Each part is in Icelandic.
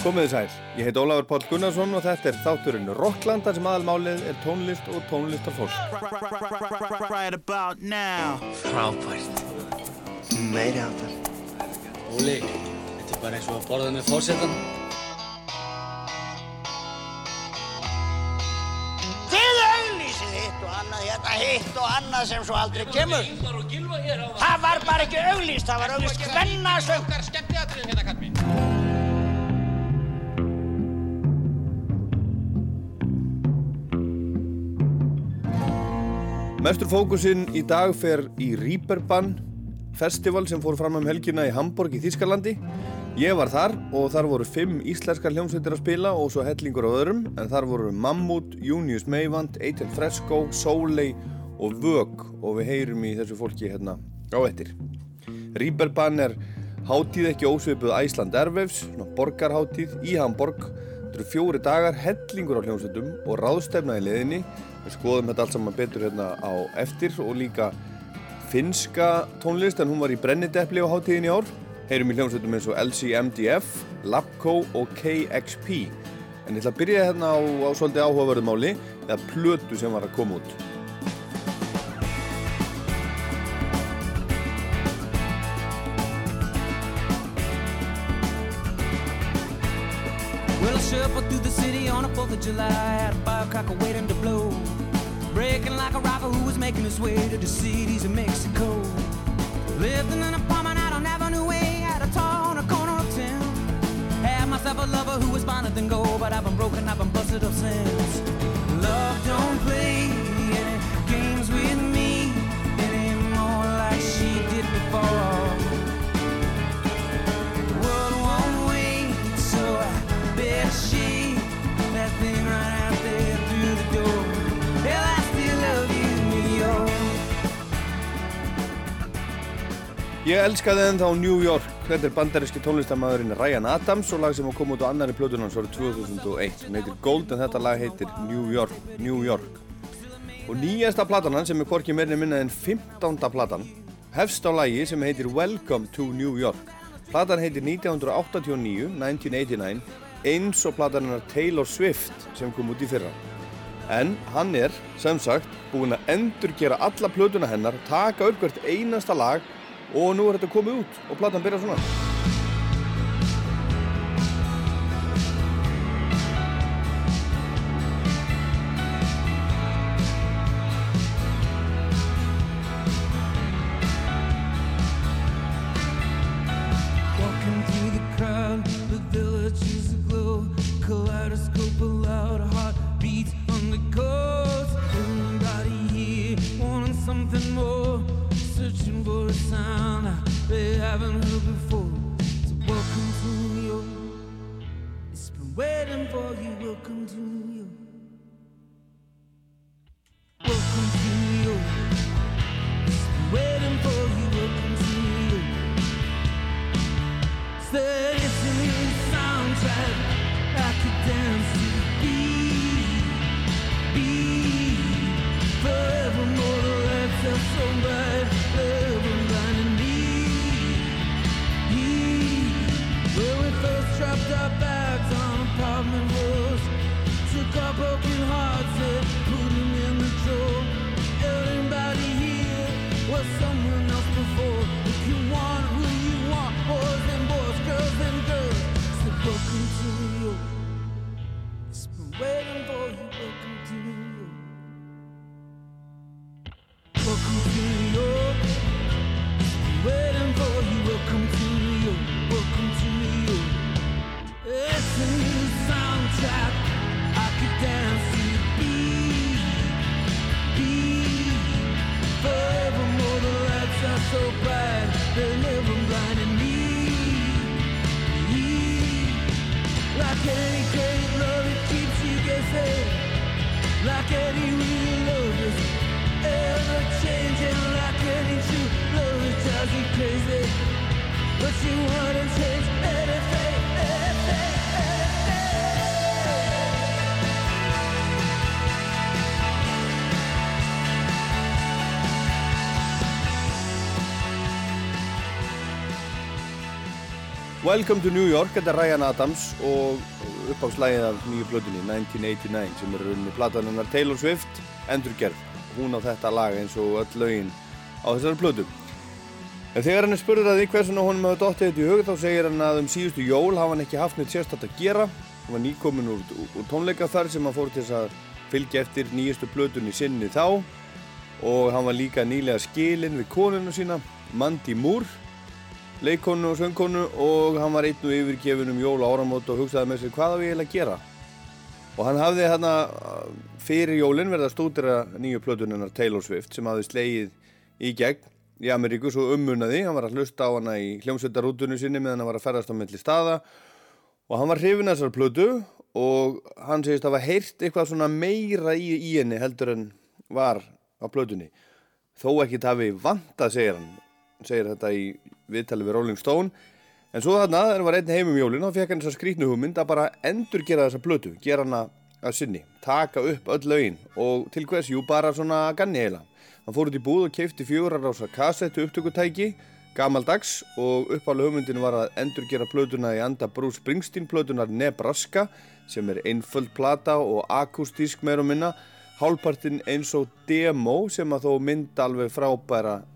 Komið þið sæl, ég heit Ólafur Pál Gunnarsson og þetta er þátturinn Rockland þar sem aðalmálið er tónlist og tónlistarfólk. Right about now Frábært. Meiri áttar. Óli, þetta er bara eins og að borða með fórsetan. Þið auglýsið hitt og annað, hérna hitt og annað sem svo aldrei kemur. Á það. Það var bara ekki auglýst, það var auglýst hvennasöng. Mestur fókusinn í dag fer í Reeperbahn festival sem fór fram um helgina í Hamburg í Þískalandi. Ég var þar og þar voru fimm íslenskar hljómsveitir að spila og svo hellingur á öðrum en þar voru Mammut, Junius Meivand, Eitel Fresco, Soleil og Vög og við heyrum í þessu fólki hérna á ettir. Reeperbahn er hátíð ekki ósvipuð Æsland svona borgarhátíð í Hamburg. Þetta eru fjóri dagar, hellingur á hljómsveitum og ráðstefna í leðinni. Við skoðum þetta allt saman betur hérna á eftir og líka finska tónlist en hún var í Brennidepli á hátíðin í ár. Heyrum í hljómsveitum eins og LCMDF, Labco og KXP. En ég ætla að byrja hérna á, á svolítið áhugaverðumáli eða plötu sem var að koma út. Shuffled through the city on a 4th of July, had a firecracker waiting to blow. Breaking like a rocker who was making his way to the cities of Mexico. Lived in an apartment out on Avenue A, at a tall on a corner of town. Had myself a lover who was finer than gold, but I've been broken, I've been busted up since. Love don't play any games with me anymore like she did before. Ég elskaði ennþá New York. Þetta er bandaríski tónlistamæðurinn Ryan Adams og lag sem kom út á annari plötun hans árið 2001. Hún heitir Gold en þetta lag heitir New York. New York. Og nýjasta platan hans sem er hvorki meirinu minna en 15. platan hefst á lagi sem heitir Welcome to New York. Platan heitir 1989, 1989 eins og platan hennar Taylor Swift sem kom út í fyrra. En hann er, sem sagt, búinn að endurgera alla plötuna hennar, taka upp hvert einasta lag og nú er þetta komið út og platan byrjar svona. Welcome to New York, þetta er Ryan Adams og uppáðslægið af nýju blöðunni 1989 sem er rauninni platanunnar Taylor Swift endurgerð. Hún á þetta lag eins og öll lögin á þessari blödu. En þegar hann er spurður að því hversuna honum hafa dottið þetta í hug þá segir hann að um síðustu jól hafa hann ekki haft neitt sérstatt að gera. Hann var nýkomin úr, úr tónleikaferð sem hann fór til þess að fylgja eftir nýjustu blöðunni sinni þá og hann var líka nýlega skilinn við konuna sína, Mandy Moore leikonu og söngkonu og hann var einn og yfirgefin um jól og áramót og hugsaði með sér hvað á ég eiginlega að gera? Og hann hafði hérna fyrir jólinn verið að stúdira nýju plötununnar Taylor Swift sem hafði slegið í gegn í Ameríku svo ummunaði, hann var að hlusta á hana í hljómsveitarútunum sinni meðan hann var að ferðast á melli staða. Og hann var hrifin að þessar plötu og hann segist að hafa heyrt eitthvað svona meira í, í henni heldur en var á plötunni. Þó ekki það hafi vantað segir hann segir þetta í viðtali við Rolling Stone. En svo þarna, þegar hann var einn heim um jólun þá fekk hann þessa skrítnu hugmynd að bara endur gera þessa blötu, gera hana að sinni taka upp öll lögin og til hvers, jú bara svona ganni heila hann fór út í búð og keipti fjórar á þessa kassettu upptökutæki gamaldags og uppálega hugmyndin var að endur gera blötuna í anda Bruce Springsteen blötunar Nebraska sem er einföld plata og akustísk meir og minna. Hálfpartinn eins og demo sem að þó mynda alveg frábæra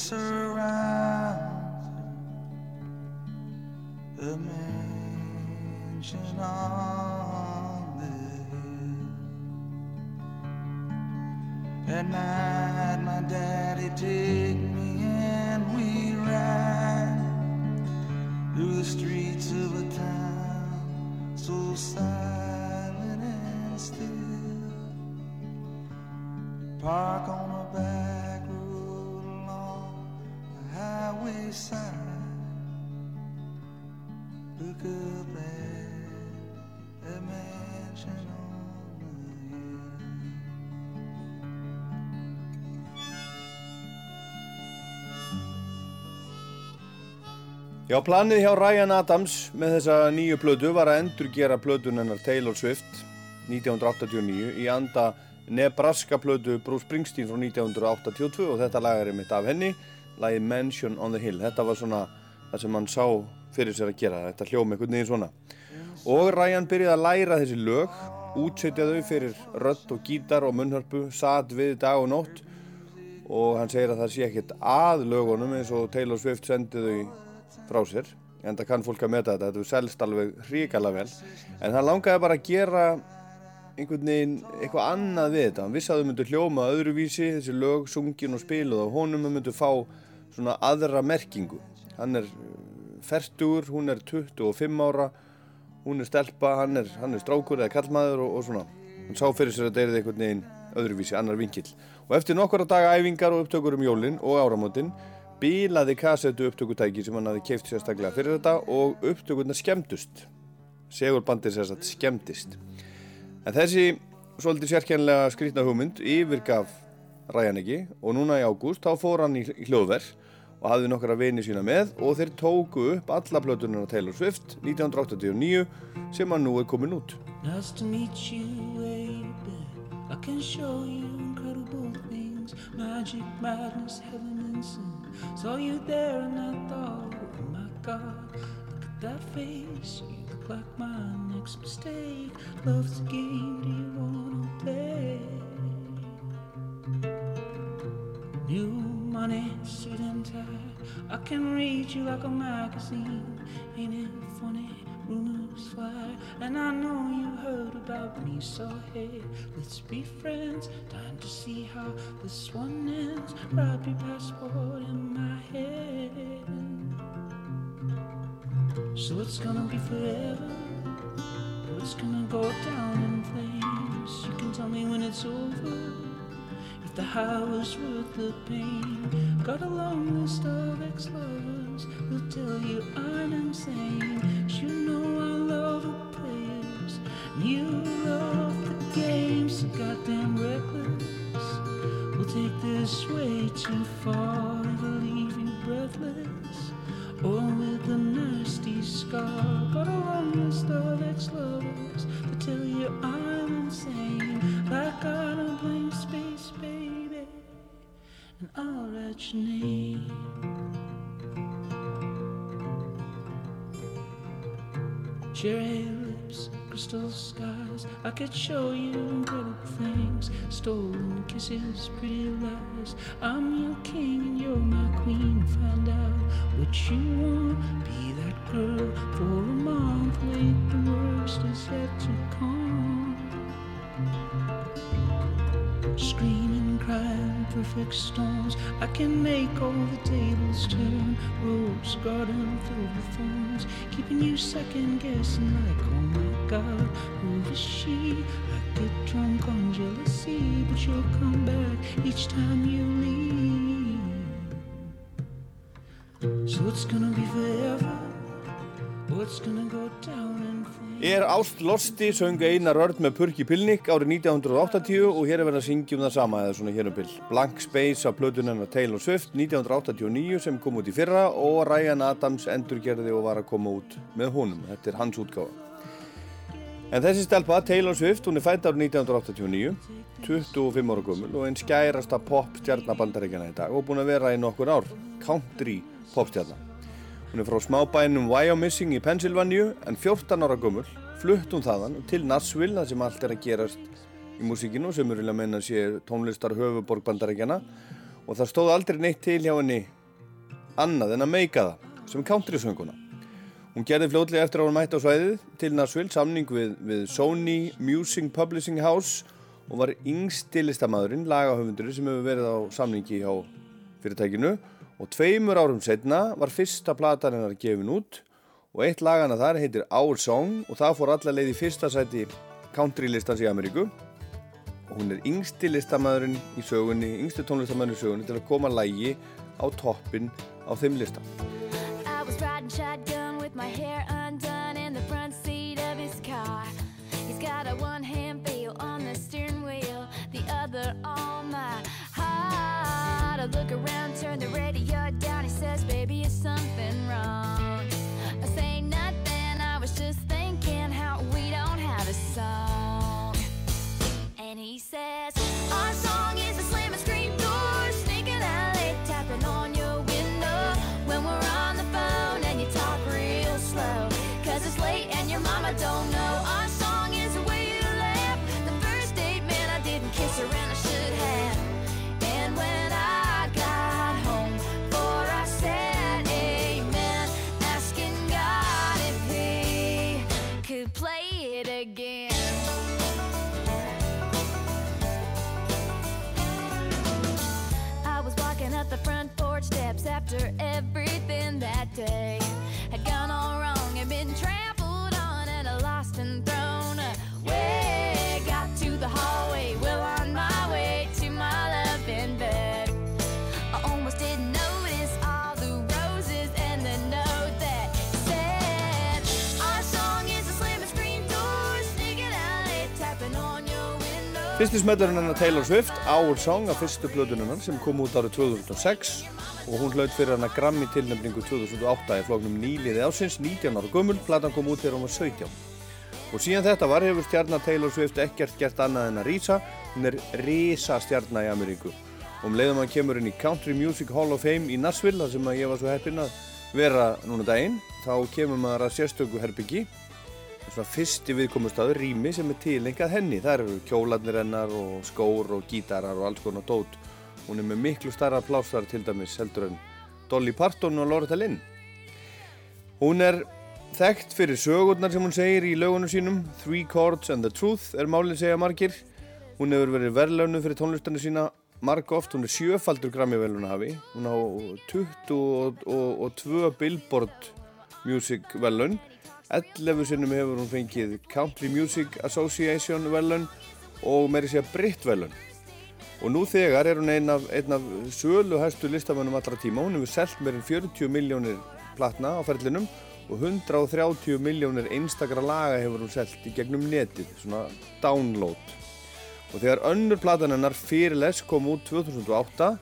completely surround the mansion on the hill. At night, my daddy take me and we ride through the streets of a town so silent Já, planið hjá Ryan Adams með þessa nýju plödu var að endurgera plötun hennar Taylor Swift 1989 í anda Nebraska plödu Bruce Springsteen frá 1982 og þetta lag er einmitt af henni, lagið Mansion on the Hill. Þetta var svona það sem hann sá fyrir sér að gera, þetta hljóma einhvern veginn svona. Og Ryan byrjaði að læra þessi lög, útsetja þau fyrir rödd og gítar og munnhörpu, satt við dag og nótt og hann segir að það sé ekkert að lögunum eins og Taylor Swift sendi þau frá sér en það kann fólk að meta þetta, þetta er selst alveg hrikalega vel. En hann langaði bara að gera einhvern veginn eitthvað annað við þetta. Hann vissi að þau myndu hljóma öðruvísi þessi lög, sungin og spiluð og honum myndu fá svona aðra merkingu. Hann er fertugur, hún er 25 ára hún er stelpa, hann er, hann er strákur eða kallmaður og, og svona. Hann sá fyrir sér að þetta er einhvern veginn öðruvísi, annar vinkill. Og eftir nokkura daga æfingar og upptökur um jólin og áramótin bílaði kassetu upptökutæki sem hann hafi keift sérstaklega fyrir þetta og upptökurna skemmtust segurbandið sérstaklega skemmtist en þessi svolítið sérkjænlega skrítna hugmynd yfirgaf Ryan ekki og núna í ágúst þá fór hann í hljóðverð og hafði nokkra vini sína með og þeir tóku upp alla plötunar á Taylor Swift 1989 sem hann nú er komin út Nice to meet you, baby. I can show you incredible things. Magic, madness, heaven and sin. Saw you there and I thought, oh my God, look at that face. You look like my next mistake. Love's a game, do you wanna play? New money, suit and tie. I can read you like a magazine. Ain't it funny? Fire. And I know you heard about me, so hey, let's be friends. Time to see how this one ends. Your passport in my head. So it's gonna be forever. Or it's gonna go down in flames. You can tell me when it's over. If the high was worth the pain. Got a long list of ex-lovers who'll tell you I'm. 'Cause you know I love the players. And you love the game. So goddamn reckless. We'll take this way too far. It'll leave you breathless. I could show you incredible things. Stolen kisses, pretty lies. I'm your king and you're my queen. Find out what you want. Be that girl for a month. Wait, the worst is yet to come. Screaming, crying, perfect storms. I can make all the tables turn. Rose garden filled with thorns. Keeping you second guessing, like, my god, who is she? I get drunk on jealousy, but you'll come back each time you leave. So it's gonna be forever, or it's gonna go down in flames. Er Ást Losti söng Einar Örd með Purki Pilnik árið 1980 og hér er verið að syngja um það sama eða svona hér um bil. Blank Space af plötunennar Taylor Swift 1989 sem kom út í fyrra og Ryan Adams endurgerði og var að koma út með honum. Þetta er hans útgáfa. En þessi stelpa, Taylor Swift, hún er fætt árið 1989, 25 ára gömul og einn skærasta pop stjarnabandaríkjana í dag og búin að vera í nokkur ár, country popstjarnar. Hún er frá smábænum Wyomissing í Pennsylvania en 14 ára gömul flutt hún þaðan til Nashville þar sem allt er að gerast í músíkinu sem eru vilja meina sé tónlistar höfuborg bandarækjana og það stóð aldrei neitt til hjá henni annað en að meika það sem countrysönguna. Hún gerði fljótlega eftir að hún mætti á svæðið til Nashville samning við, við Sony Music Publishing House og var yngsti listamæðurinn, lagahöfundurinn sem hefur verið á samningi hjá fyrirtækinu og tveimur árum setna var fyrsta platan hennar gefin út og eitt lagana þar heitir Our Song og það fór alla leið í fyrsta sæti country listans í Ameríku og hún er yngsti listamæðurinn í sögunni, yngsti tónlistamæðurinn í sögunni til að koma lægi á toppin á þeim lista. My hair undone in the front seat of his car. He's got a one hand feel on the steering wheel, the other on my heart. I look around, turn the radio down. He says, Baby, is something wrong? I say nothing, I was just thinking how we don't have a song. And he says, Fyrsti smellurinn hennar Taylor Swift, Our Song af fyrstu plötununum sem kom út árið 2006 og hún hlaut fyrir hana Grammy tilnefningu 2008 í flóknum nýliði ásins, 19 ára gömul, platan kom út þegar hún var 17. Og síðan þetta var hefur stjarnar Taylor Swift ekkert gert annað en að rísa, hún er risa stjarnar í Ameríku. Og um leiðum að kemur inn í Country Music Hall of Fame í Nashville, þar sem ég var svo heppinn að vera núna daginn, þá kemur maður að sérstöku herbyggi svona fyrsti viðkomustadur rými sem er tilengað henni. Það eru kjólarnir hennar og skór og gítarar og alls konar dót. Hún er með miklu starra plásar til dæmis heldur en Dolly Parton og Loretta Lynn. Hún er þekkt fyrir sögurnar sem hún segir í lögunum sínum Three Chords and the Truth er málinn segja margir hún hefur verið verðlaunuð fyrir tónlistarnu sína marg oft, hún er sjöfaldur grammi velunahafi hún á 22 Billboard Music velun 11 sinnum hefur hún fengið Country Music Association velun og meiri sé að Britt velun og nú þegar er hún einn af, af sölu hæstu listamönnum allra tíma hún hefur selgt meirinn 40 miljónir platna á ferlinum og 130 miljónir einstakra laga hefur hún selgt í gegnum netið, svona download. Og þegar önnur platan hennar Fearless kom út 2008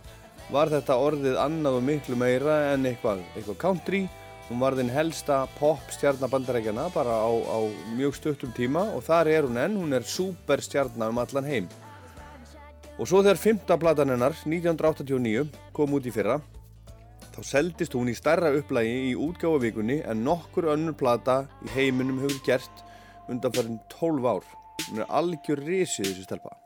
var þetta orðið annað og miklu meira en eitthvað, eitthvað country. Hún var þinn helsta pop stjarnabandarækjana bara á, á mjög stuttum tíma og þar er hún enn, hún er super stjarnar um allan heim. Og svo þegar fymta platan hennar, 1989, kom út í fyrra, þá seldist hún í starra upplægi í útgáfavíkunni en nokkur önnur plata í heiminum hefur gert undan farin 12 ár. Hún er algjör risið þessi stelpa.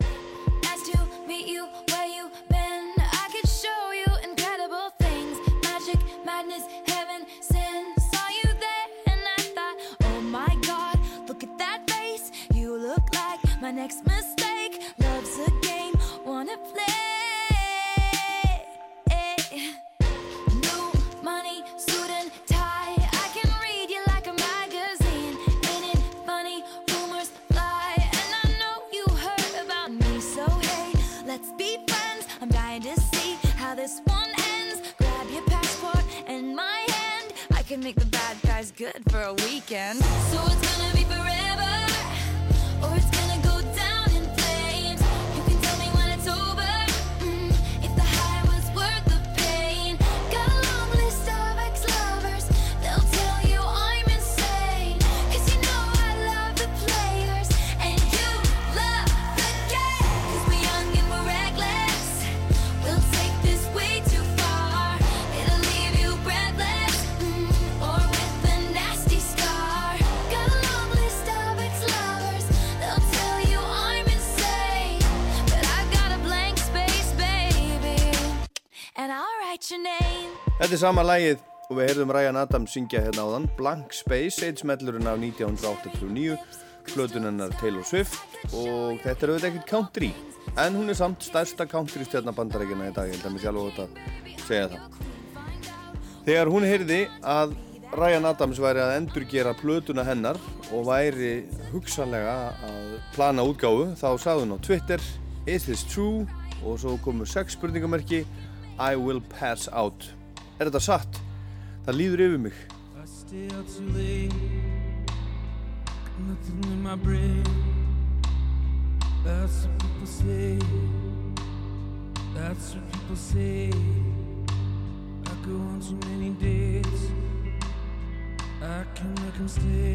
Next mistake. Love's a game, wanna play. New money, suit and tie. I can read you like a magazine. Ain't it funny? Rumors fly, and I know you heard about me. So hey, let's be friends. I'm dying to see how this one ends. Grab your passport and my hand. I can make the bad guys good for a weekend. So it's gonna be Þetta er sama lægið og við heyrðum Ryan Adams syngja hérna áðan. Blank Space, eitt smellurinn af 1989 plötun hennar Taylor Swift. Og þetta er auðvitað ekkert country en hún er samt stærsta country stjarnabandarækina í dag, ég held að mér sjálf átt að segja það. Þegar hún heyrði að Ryan Adams væri að endurgera plötuna hennar og væri hugsanlega að plana útgáfu þá sagði hún á Twitter Is this true? og svo komur sex spurningamerki I will pass out Er þetta satt? Það líður yfir mig I can make them stay.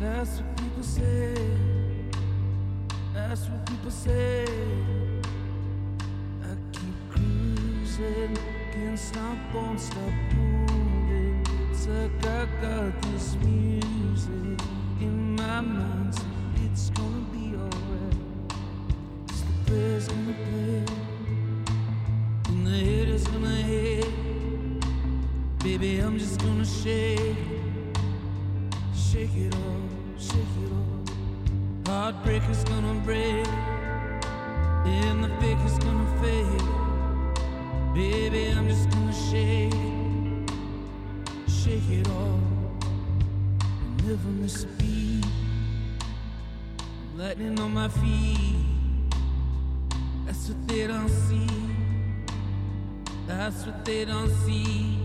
that's what people say. That's what people say. I keep cruising, can stop, won't stop moving. I got this music in my mind. It's gonna be alright. It's the prayers gonna play, and the head is gonna hit. Baby, I'm just gonna shake, shake it all, shake it all. Heartbreak is gonna break, and the fake is gonna fade. Baby, I'm just gonna shake, shake it off. Never miss a beat. Lightning on my feet. That's what they don't see. That's what they don't see.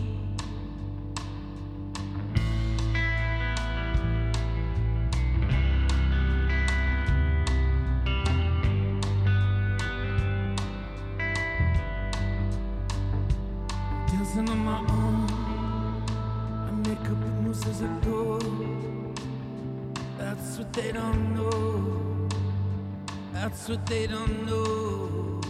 That's what they don't know.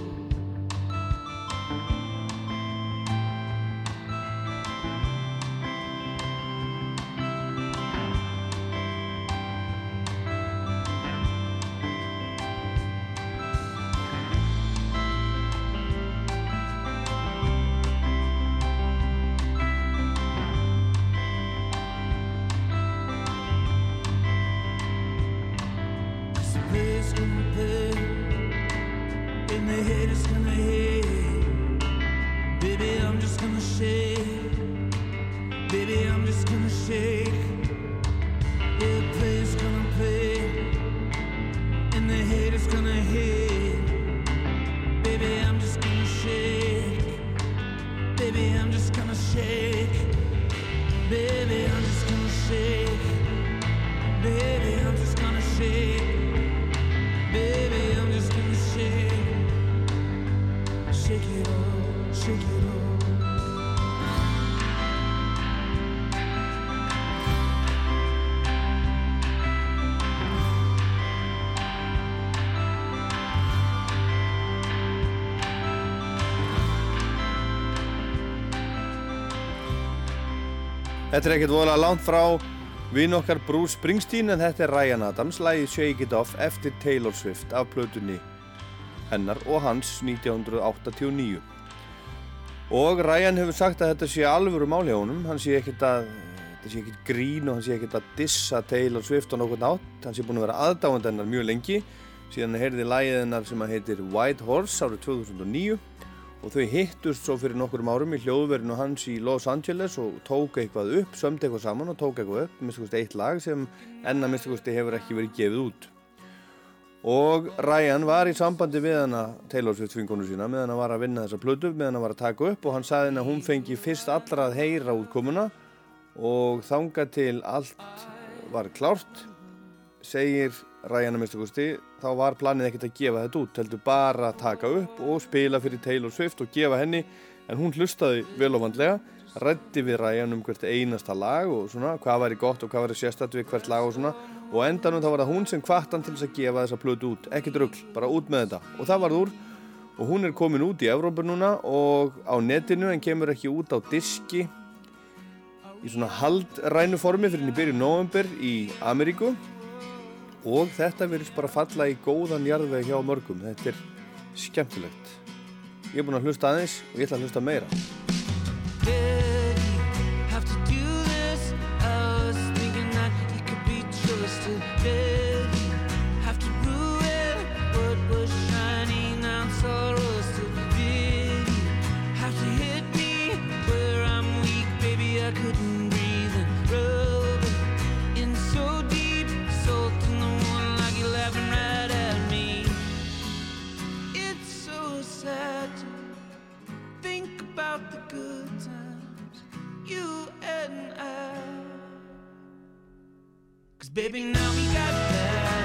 Þetta er ekkert voðalega langt frá vinn okkar Bruce Springsteen en þetta er Ryan Adams, lagið Shake It Off eftir Taylor Swift af plötunni hennar og hans 1989. Og Ryan hefur sagt að þetta sé alvöru mál hjá honum, hann sé ekkert að þetta sé ekkert grín og hann sé ekkert að dissa Taylor Swift á nokkurn átt, hann sé búin að vera aðdáðand hennar mjög lengi síðan heyrði lagið hennar sem að heitir White Horse árið 2009 og þau hittust svo fyrir nokkurum árum í hljóðverðinu hans í Los Angeles og tók eitthvað upp, sömd eitthvað saman og tók eitthvað upp, minnst eitt lag sem enna minnst hefur ekki verið gefið út. Og Ryan var í sambandi við hana vinkonu sína meðan hann var að vinna þessa plötu, meðan hann var að taka upp og hann sagði henni að hún fengi fyrst allra að heyra útkomuna og þanga til allt var klárt, segir Ryan að minnst þá var planið ekkert að gefa þetta út, heldur bara að taka upp og spila fyrir Taylor Swift og gefa henni en hún hlustaði vel og vandlega rætti við Ryan um hvert einasta lag og svona, hvað væri gott og hvað væri sérstætt við hvert lag og svona og endanum þá var það hún sem kvart hann til þess að gefa þessa plötu út, ekkert rugg, bara út með þetta. Og það varð úr og hún er komin út í Evrópa núna og á netinu en kemur ekki út á diski í svona haldrænu formi fyrir henni byrju november í Ameríku og þetta verðist bara falla í góðan jarðveg hjá mörgum. Þetta er skemmtilegt. Ég er búinn að hlusta aðeins og ég ætla að hlusta meira baby, now we got bad.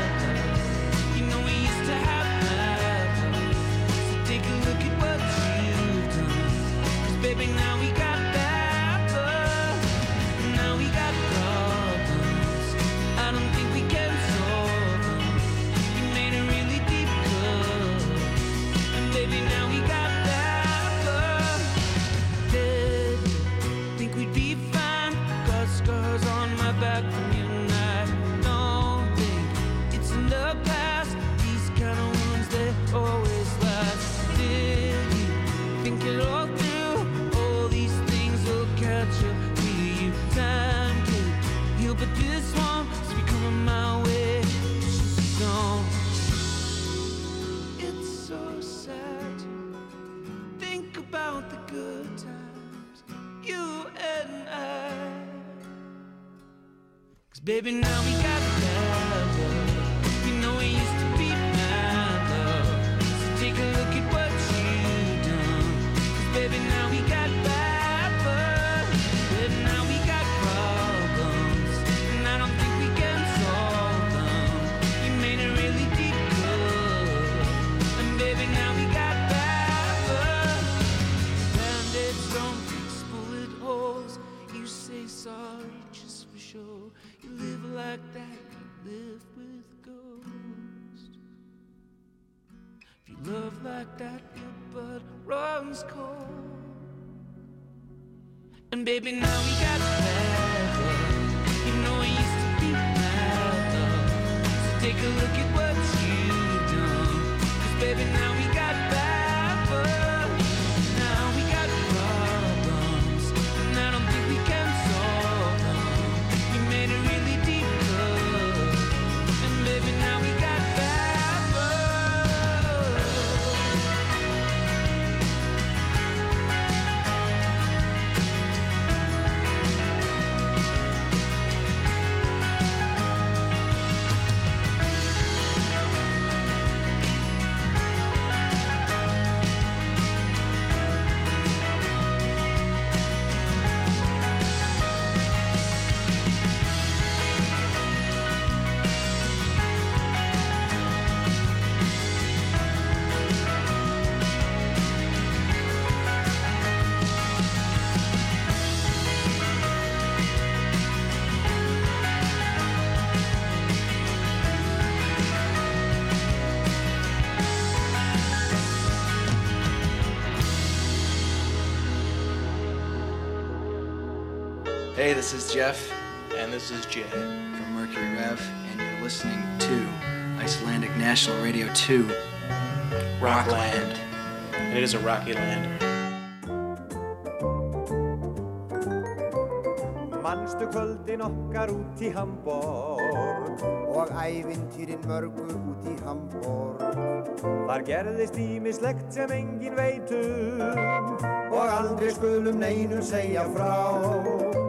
Baby, now we got live with ghosts. If you love like that, your blood runs cold. And baby, now we got bad. You know we used to be mad love. So take a look at what you've done. Cause baby, now this is Jeff And this is Jay. from Mercury Rev, and you're listening to Icelandic National Radio 2, Rockland. And it is a rocky land. Manstu kvöldin okkar út í Hamborg Og ævintýrin mörgu út í Hamborg Þar gerðist ímislegt sem engin veitum Og aldrei skulum neinum segja frá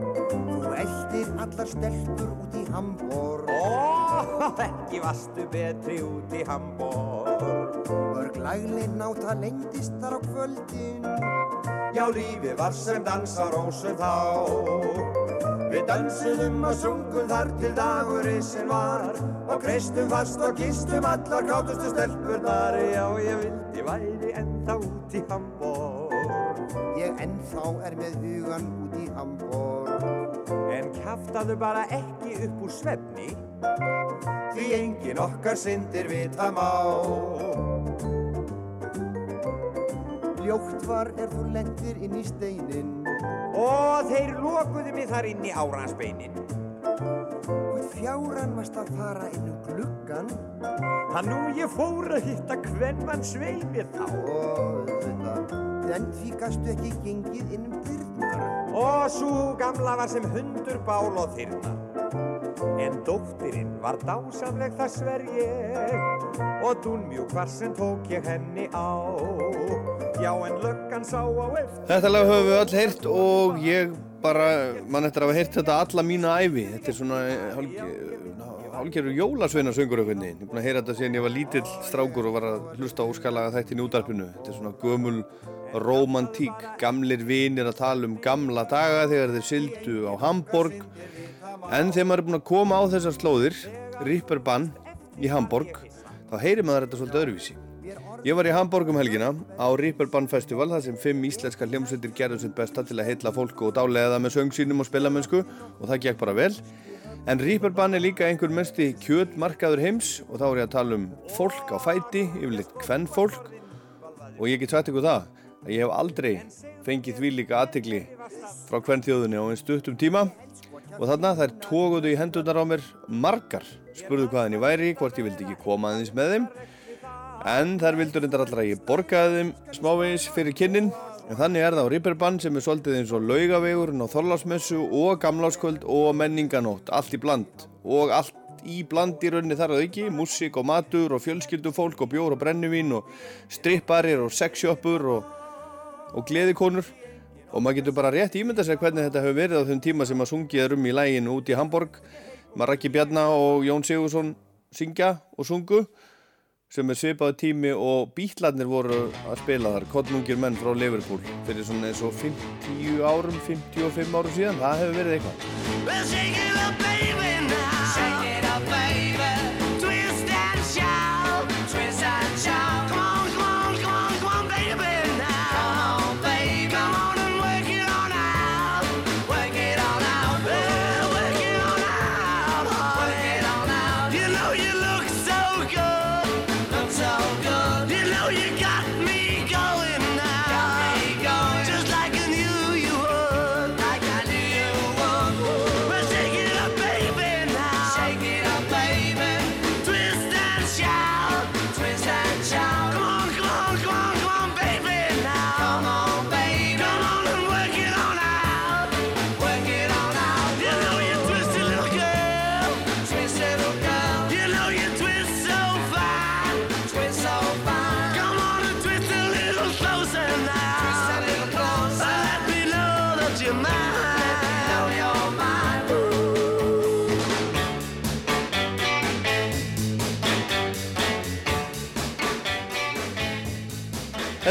Eldir allar stelpur út í Hamborg. Ó, ekki vastu betri út í Hamborg. Mörg laglein náta lengdist þar á kvöldin. Já, lífi var sem dansa rósum þá. Við dansuðum og sungum þar til dagurinn var. Og kreistum fast og gistum allar kátustu stelpurnar. Já, ég vildi væri ennþá út í Hamborg. Ég ennþá er með hugan út í Hamborg En kjaftaðu bara ekki upp úr svefni Því engin okkar syndir vita má. Ljótt var er þú lendir inn í steinin. Og þeir lokuðu mig þar inn í áransbeinin. Hvort fjáran varst að fara inn um gluggan Hann nú ég fór að hitta hvern mann sveimir þá. Og þetta En því gastu ekki gengið inn um dyrnar Og svo gamla var sem hundur bál og þyrnar En dóttirinn var dásamleg það sver ég Og dúnmjúk var sem tók ég henni á Já en löggan sá á eftir Þetta lag höfum við öll heyrt og ég bara, mann eftir að hafa heyrt þetta alla mína æfi. Þetta er svona hálfgerður jólasveinasöngur einhvern veginn. Ég er búinn að heyra þetta síðan ég var lítill strákur og var að hlusta óskalaga þættin í útarpinu. Þetta er svona gömul romantík, gamlir vinir að tala um gamla daga þegar þeir sildu á Hamborg. En þegar maður er búinn að koma á þessar slóðir, Ripperbann í Hamborg, þá heyrir maður þetta svolítið öðruvísi. Ég var í Hamburg um helgina á Ripperbann Festival þar sem fimm íslenska hljómsveitir gerðu sitt besta til að heitla fólku og dálega það með söng sínum og spilamennsku og það gekk bara vel. En Ripperbann er líka einhver mesti kjötmarkaður heims og þá er ég að tala um fólk á fæti, yfirleitt hvern fólk og ég get sagt ykkur það að ég hef aldrei fengið því líka aðtegli frá hvern þjóðunni á einn stuttum tíma. Og þarna þær tókuðu í hendurnar á mér margar, spurðu hvaðan ég væri, hvort ég vildi ekki koma aðeins með þeim. En þær vildur reyndar allra að ég borgaði þeim smávegis fyrir kynnin. En þannig er það á Ripperbann sem er svolítið eins og laugavegurinn á Þorlásmessu og Gamláskvöld og menninganótt, allt í bland. Og allt í bland í rauninni þar að auki, músík og matur og fjölskyldufólk og bjór og brennivín og stripparir og sexshoppur og, og gleðikonur. Og maður getur bara rétt ímynda sér hvernig þetta hefur verið á þeim tíma sem að sungið er um í læginu út í Hamburg Maraki Bjarnar og Jón Sigursson syngja og sungu sem er svipaði tími og bítlarnir voru að spila þar, kottnungir menn frá Liverpool fyrir svona eins og 50 árum, 55 árum síðan, það hefur verið eitthvað.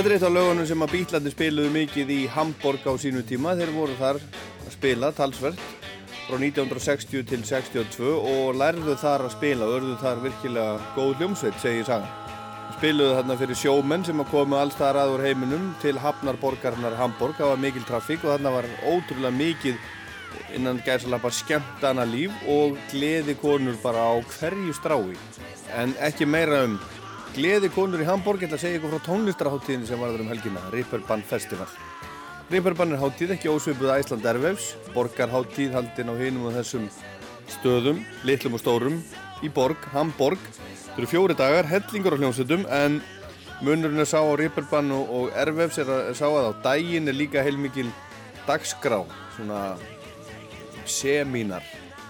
Þetta er eitt af lögunum sem að bítlarnir spiluðu mikið í Hamburg á sínu tíma. Þeir voru þar að spila talsvert frá 1960 til 62 og lærðu þar að spila og örðu þar virkilega góð hljómsveit, segir sagan. Spiluðu þarna fyrir sjómenn sem að komu alls þar að úr heiminum til hafnarborgarnar Hamburg. Það var mikil trafík og þarna var ótrúlega mikið innan gæðsalapa skemmtana líf og gleði konur bara á hverju strái. En ekki meira um gleði konur í Hamburg, ætla að segja ykkur frá tónlistarháttíðinni sem varður um helgina, Ripperbann Festival. Reeperbahn er hátíð ekki ósvipuð Æsland Ervefs, borgarhátíð haldin á hinum og þessum stöðum, litlum og stórum, í borg, Hamborg. Það eru fjóri dagar, hellingur á hljómsveitum, en munurinn er sá á Reeperbahn og, Ervefs er að sá að á daginn er líka heilmikil dagskrá, svona semínar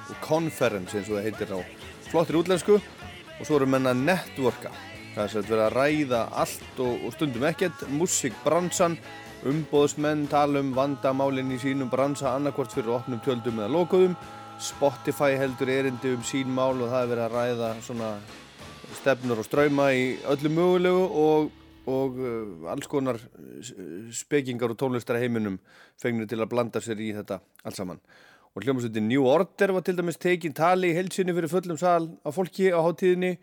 og konferens eins og það heitir á flottir útlensku og svo eru menna networka. Það er að vera að ræða allt og, og stundum ekkert, músikbransan, umbóðsmenn tala um vandamálinn í sínum bransa annarkvort fyrir opnum tjöldum eða lokuðum. Spotify heldur erindi um sín mál og það er verið að ræða svona stefnur og ströyma í öllu mögulegu og, og uh, alls konar spekingar og tónlistar heiminum fengnir til að blanda sér í þetta alls saman. Og hljómsveitin New Order var til dæmis tekin tali í heilsinni fyrir fullum sal á fólki á hátíðinni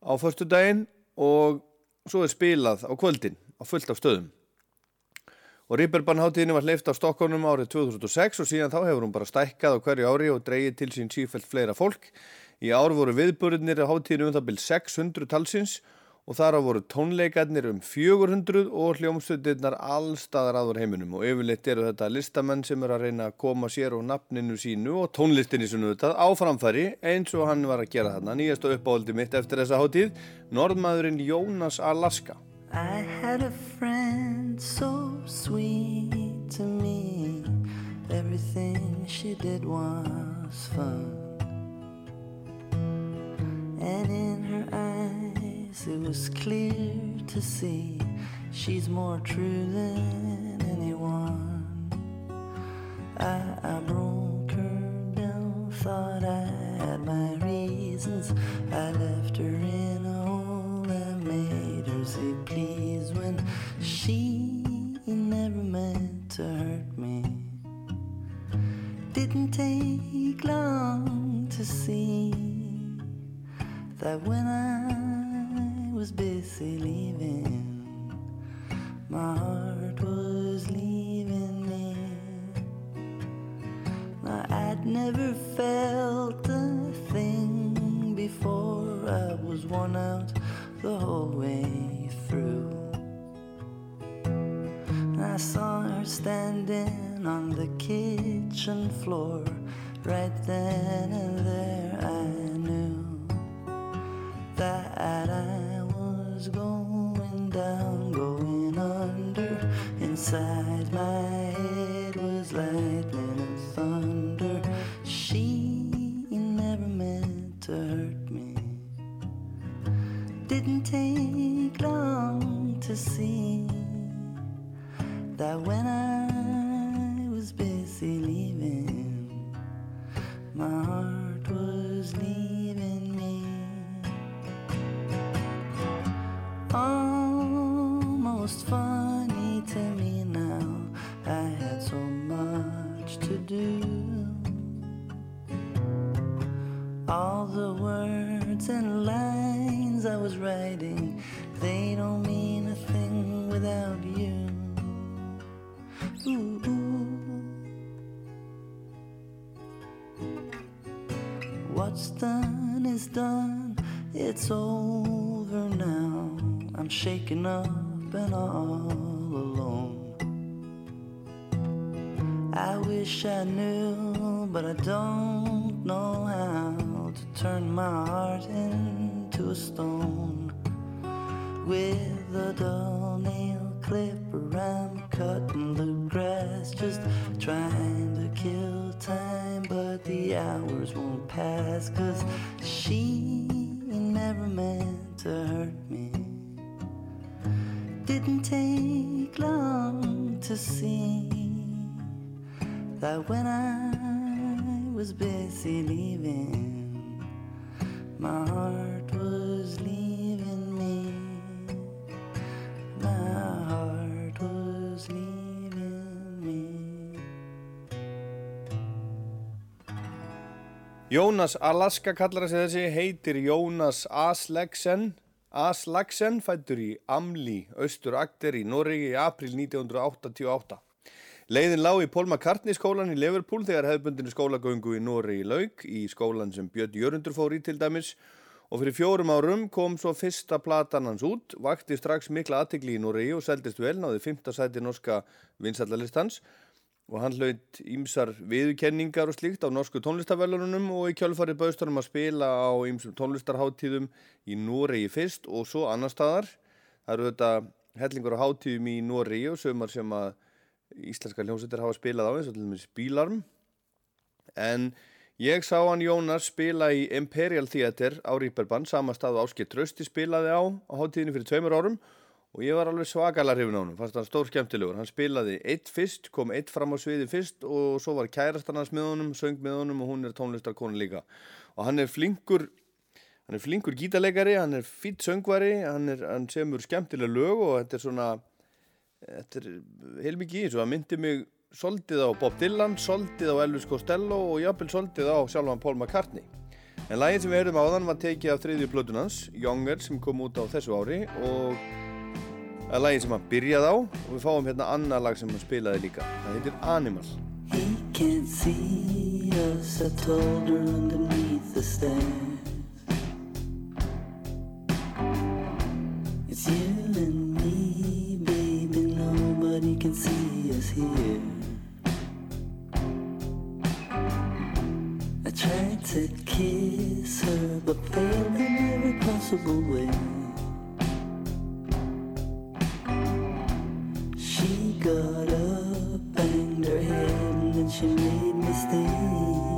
á förstu daginn og svo er spilað á kvöldin á fullt af stöðum og Ripperbannháttíðinni var hleyft á Stokkónum árið 2006 og síðan þá hefur hún bara stækkað á hverju ári og dreyið til sín sífælt fleira fólk. Í ár voru viðbörðinir á háttíðinu um það byrj 600 talsins og þar á voru tónleikarnir um 400 og hljómsveitirnar allstaðar aður heiminum og yfirleitt eru þetta listamenn sem er að reyna að koma sér og nafninu sínu og tónlistinni sinu þetta á framfæri eins og hann var að gera þarna nýjast og uppáhaldi mitt eftir þessa háttíð, norðmaðurinn Jónas Alaska. I had a friend so sweet to me. Everything she did was fun. And in her eyes it was clear to see she's more true than anyone. I, I broke her down, thought I had my reasons. I left her in a hole and made her say please when she never meant to hurt me. Didn't take long to see that when I was busy leaving, my heart was leaving me. Now I'd never felt a thing before I was worn out the whole way through. I saw her standing on the kitchen floor. Right then and there, I knew that I was going down, going under. Inside my head was lightning and thunder. She never meant to hurt me. Didn't take long to see that when I was busy leaving, my heart shaken up and all alone. I wish I knew, but I don't Jónas Alaska kallar þessi þessi, heitir Jónas Aslaksen, Aslaksen fættur í Amli, austur Agder í Noregi í april 1988. Leiðin lág í Paul McCartney skólan í Liverpool þegar hefðbundinu skólagöngu í Noregi lauk í skólan sem Björn Jörundur fór í til dæmis og fyrir fjórum árum kom svo fyrsta platan hans út, vakti strax mikla aðtegli í Noregi og seldist vel, náði fymta sæti norska vinstallalistans og hann hlaut ímsar viðkenningar og slíkt á norsku tónlistavellunum og í kjölfarið bauðst hann um að spila á ímsum tónlistarháttíðum í Noregi fyrst og svo annar staðar. Það eru þetta hellingur á háttíðum í Noregi og sögumar sem að íslenska hljómsveitir hafa spilað á eins og til dæmis Bílarm en ég sá hann Jónas spila í Imperial Theatre á Ríperbann sama stað Áskil Trösti spilaði á á háttíðinu fyrir tveimur árum og ég var alveg svakalega hrifin á hann fannst hann stór skemmtilegur, hann spilaði eitt fyrst kom eitt fram á sviði fyrst og svo var kærastan hans með honum, söng með honum og hún er tónlistarkona líka. Og hann er flinkur hann er flinkur gítarleikari, hann er fýtt söngvari hann, er, hann semur skemmtilega lög og þetta er svona þetta er heilmikið í þessu, það myndi mig soldið á Bob Dylan, soldið á Elvis Costello og jafnvel soldið á sjálfan Paul McCartney. En lagið sem við höfum á þann var tekið af þriðju plötunans, Younger, sem kom út á þessu ári og það er lagið sem hann byrjaði á og við fáum hérna annar lag sem hann spilaði líka. Það heitir Animal. He can't see us, I told her underneath the stairs. It's you and me, baby, nobody can see us here. I tried to kiss her, but failed in every possible way. Head, and then she made me stay.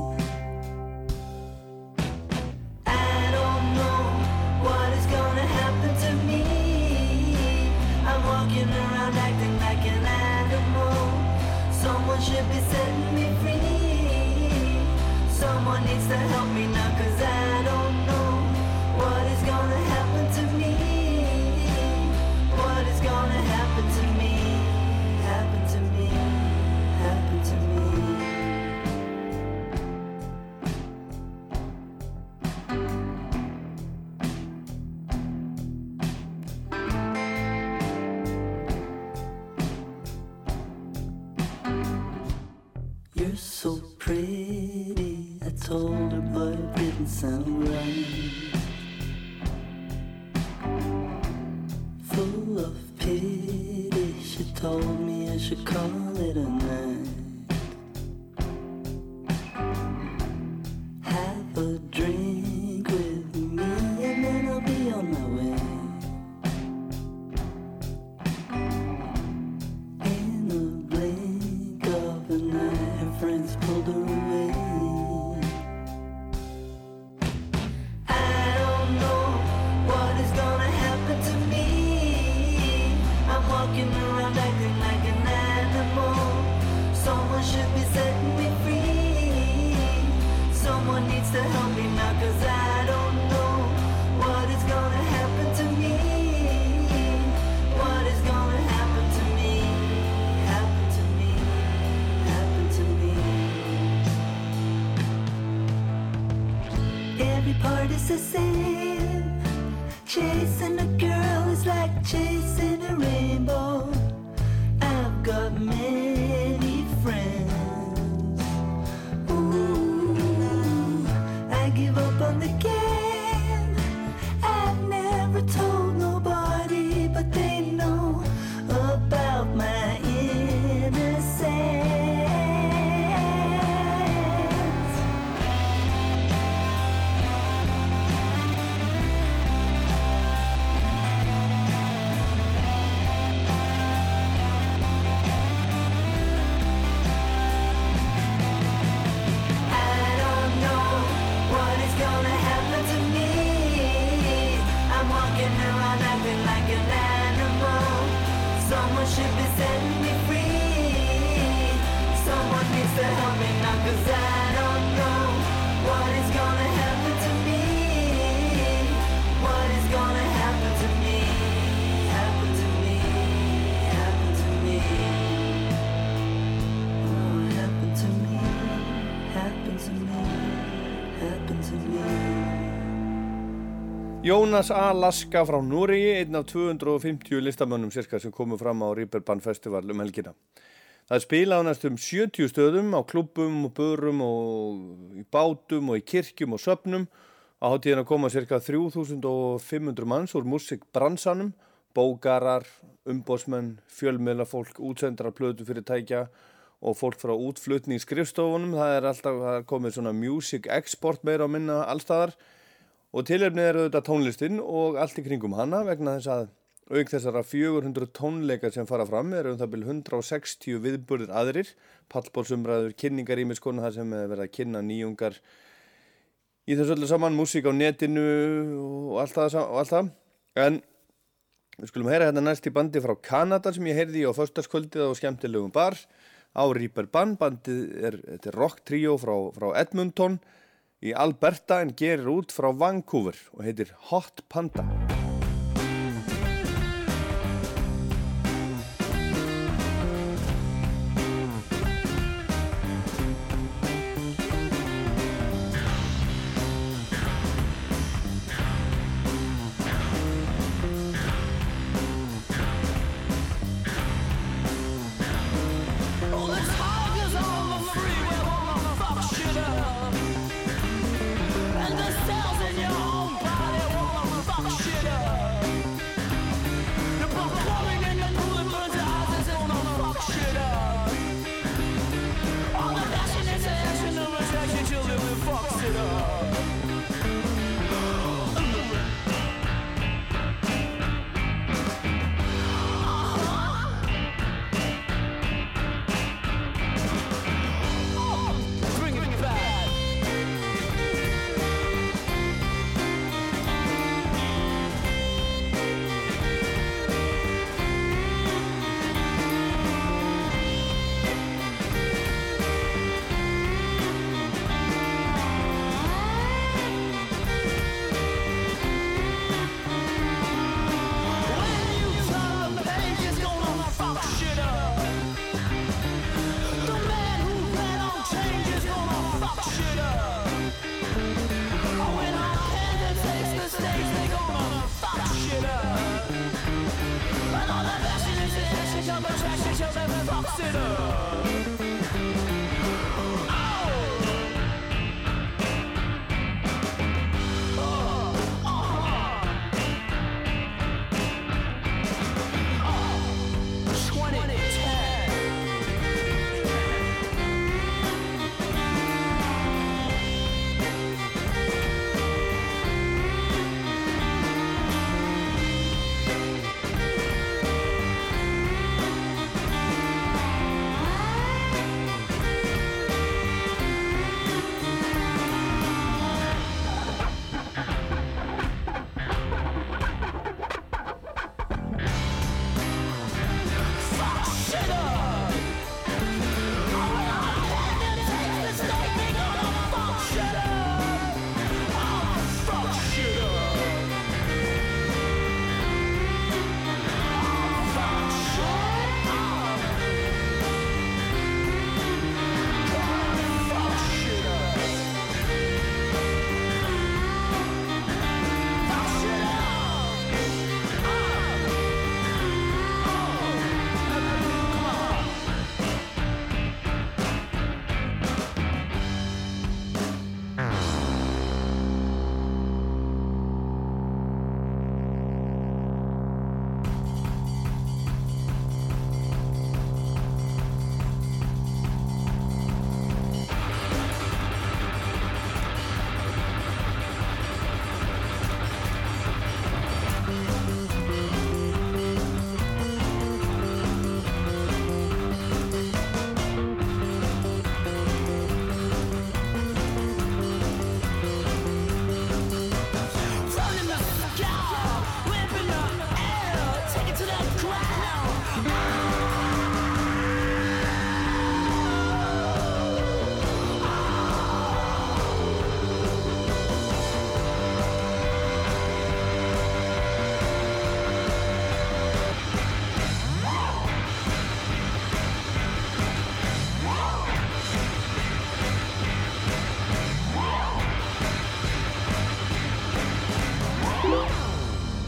Jónas A. Laska frá Núriði, einn af 250 listamönnum cirka sem komu fram á Ríperbann Festival um helgina. Það spilað á næstum 70 stöðum á klubbum og börum og í bátum og í kirkjum og söpnum Á hátíðina koma cirka 3500 manns úr musikbransanum, bókarar, umbósmenn, fjölmiðlafólk, útsendrar, plötufyrirtækja og fólk frá útflutning skrifstofunum. Það er alltaf það er komið svona music export meira á minna allstaðar og tilefnið eru þetta tónlistin og allt í kringum hana vegna þess að auk þessara 400 tónleikar sem fara fram eru um það byrju 160 viðburðir aðrir, pallbólsumræður, kynningar í miskonu það sem er verið að kynna nýjungar í þessu öllu saman, músík á netinu og allt það, og allt það. en við skulum heyra hérna næst í bandi frá Kanada sem ég heyrði á förstaskvöldið á skemmtilegum bar. Á Reaper Band, bandið er, er rock trio frá, frá Edmonton í Alberta en gerir út frá Vancouver og heitir Hot Panda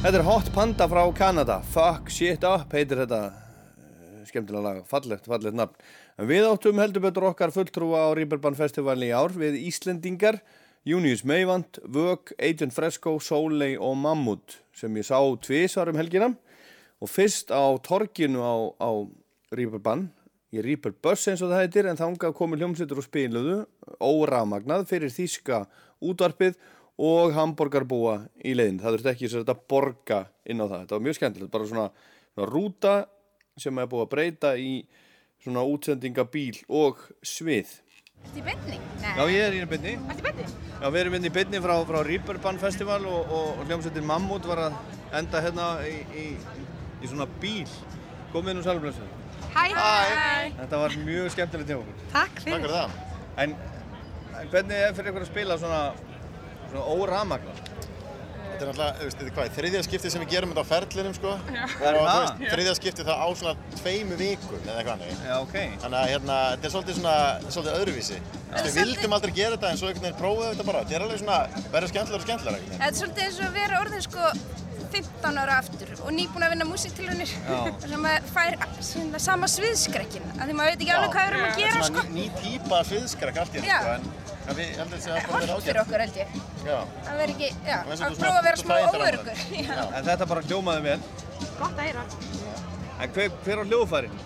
Þetta er Hot Panda frá Kanada. Fuck Shit Up heitir þetta eh, skemmtilega lag, fallegt, fallegt nafn. Við áttum heldur betur okkar fulltrúa á Rýberbann festivalin í ár. Við Íslendingar Junius Meivand, Vög, Agent Fresco, Soleil og Mammut sem ég sá tvisar um helgina. Og fyrst á torginu á, á Reaper-bann í Reaper Bus eins og það heitir en þangað komu hljómsveitur og spiluðu óramagnað fyrir þýska útvarpið og hambúrgarbúa í leiðin. Það þurfti ekki að borga inn á það. Þetta var mjög skemmtilegt, bara svona, svona rúta sem er búið að breyta í svona útsendingabíl og svið. Ertu í beinni? Já, ég er í beinni. Ertu í beinni? Já, við erum inn í beinni frá, frá Reaper-bann festival og, og, og hljómsveitin Mammut var að enda hérna í, í, í svona bíl. Komið nú sælumlössu. Hæ, hæ. Þetta var mjög skemmtilegt hjá okkur. Takk fyrir. Takk fyrir það. En, en hvernig er fyrir ykkur að spila svona, svona óramagnar? Þetta er náttúrulega, þú veist, þetta er hvað, þriðja skipti sem við gerum þetta á ferlinum, sko. Já. Og Er þú veist, þriðja skipti það á svona tveimu vikum eða eitthvað annað. Já, ok. Þannig að hérna, þetta er svolítið svona, svolítið öðruvísi. Þú veist, við vildum aldrei gera þetta en svo einhvern veginn prófaðu þetta bara. Þetta er alveg svona, verður skemmtilega og skemmtilega einhvern veginn. Þetta er svolítið eins og að vera orðin sko 15 ára aftur og nýbúin að vinna músiktilunir. Já. Sem maður fær svona sama sviðskrekkin. Af því maður veit ekki alveg hvað við erum að gera sko. Svona ný, ný típa sviðskrak allt í Já. hérna, sko, en en við heldur þetta að bara vera Hollt fyrir okkur held ég. Já. Að vera ekki, já, Það er að prófa að vera smá óörgur. Já. En þetta bara hljómaði vel. Gott að heyra. En hver, hver á hljóðfærin?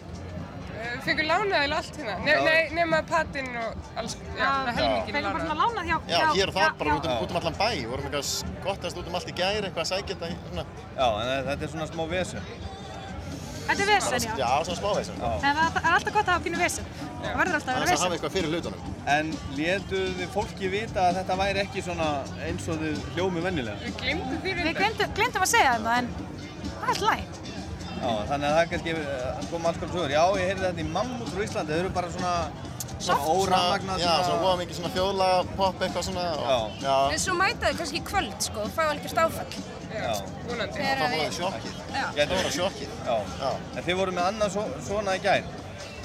Við fengum lánað eða allt hérna. Ne nei, nema patinn og alls, já, það helmingin Fengum bara svona lánað hjá... Já, hér og þar, bara út um, út um allan bæ. Við vorum eitthvað skottast út um allt í gæri, eitthvað að sækja þetta, í- svona. Já, en þetta er svona smá vesen. Þetta er vesen, já. Já, svona smá vesen. Já. En það er alltaf gott að hafa pínu vesen. Það verður alltaf að vera Þannig að vesen. hafa eitthvað fyrir hlutunum. En létuð þið fólki vita að þetta væri ekki svona eins og þið hljómi vennilega? Við glemdum því Við glemdum, glemdum að segja það, en það er alltaf læg. Já, þannig að það er kannski að koma alls konar sögur. Já, ég heyrði þetta í Mammut frá Íslandi. Þau eru bara svona, svona óramagnað. Já, svona óa mikið svona þjóðlaga pop eitthvað svona. og- Já. En svo mæta þau kannski í kvöld sko og fá algjörst áfall. Já, vonandi. Það við- var sjokkið. Já. Gæti Það var sjokkið. Já. En þið voru með annað svo, svona í gær?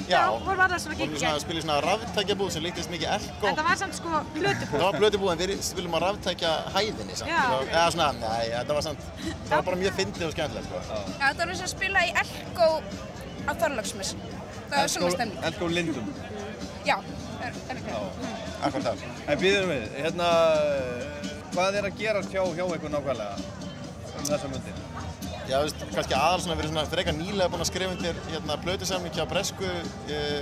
Já, vorum alltaf svona vorum gigg í svona gær. að spila í svona ráftækjabúð sem líktist mikið Elko. Þetta var samt sko plötubúð. Það var blötubúð en við spilum á ráftækja hæðinni samt. Já. Eða svona, nei, þetta var samt, það var bara mjög fyndið og skemmtilegt, sko. Já, þetta var eins og að spila í Elko á Þorláksmessu. Það var svona stemning. Elko Lindum. Já, er, er ekki. Akkur það. En býðum við, hérna, hvað er að gerast hjá, hjá ykkur nákvæmlega um þessa myndir? Já, þú veist, kannski aðal svona verið svona frekar nýlega búin að skrifa undir hérna blötusamling hjá bresku uh,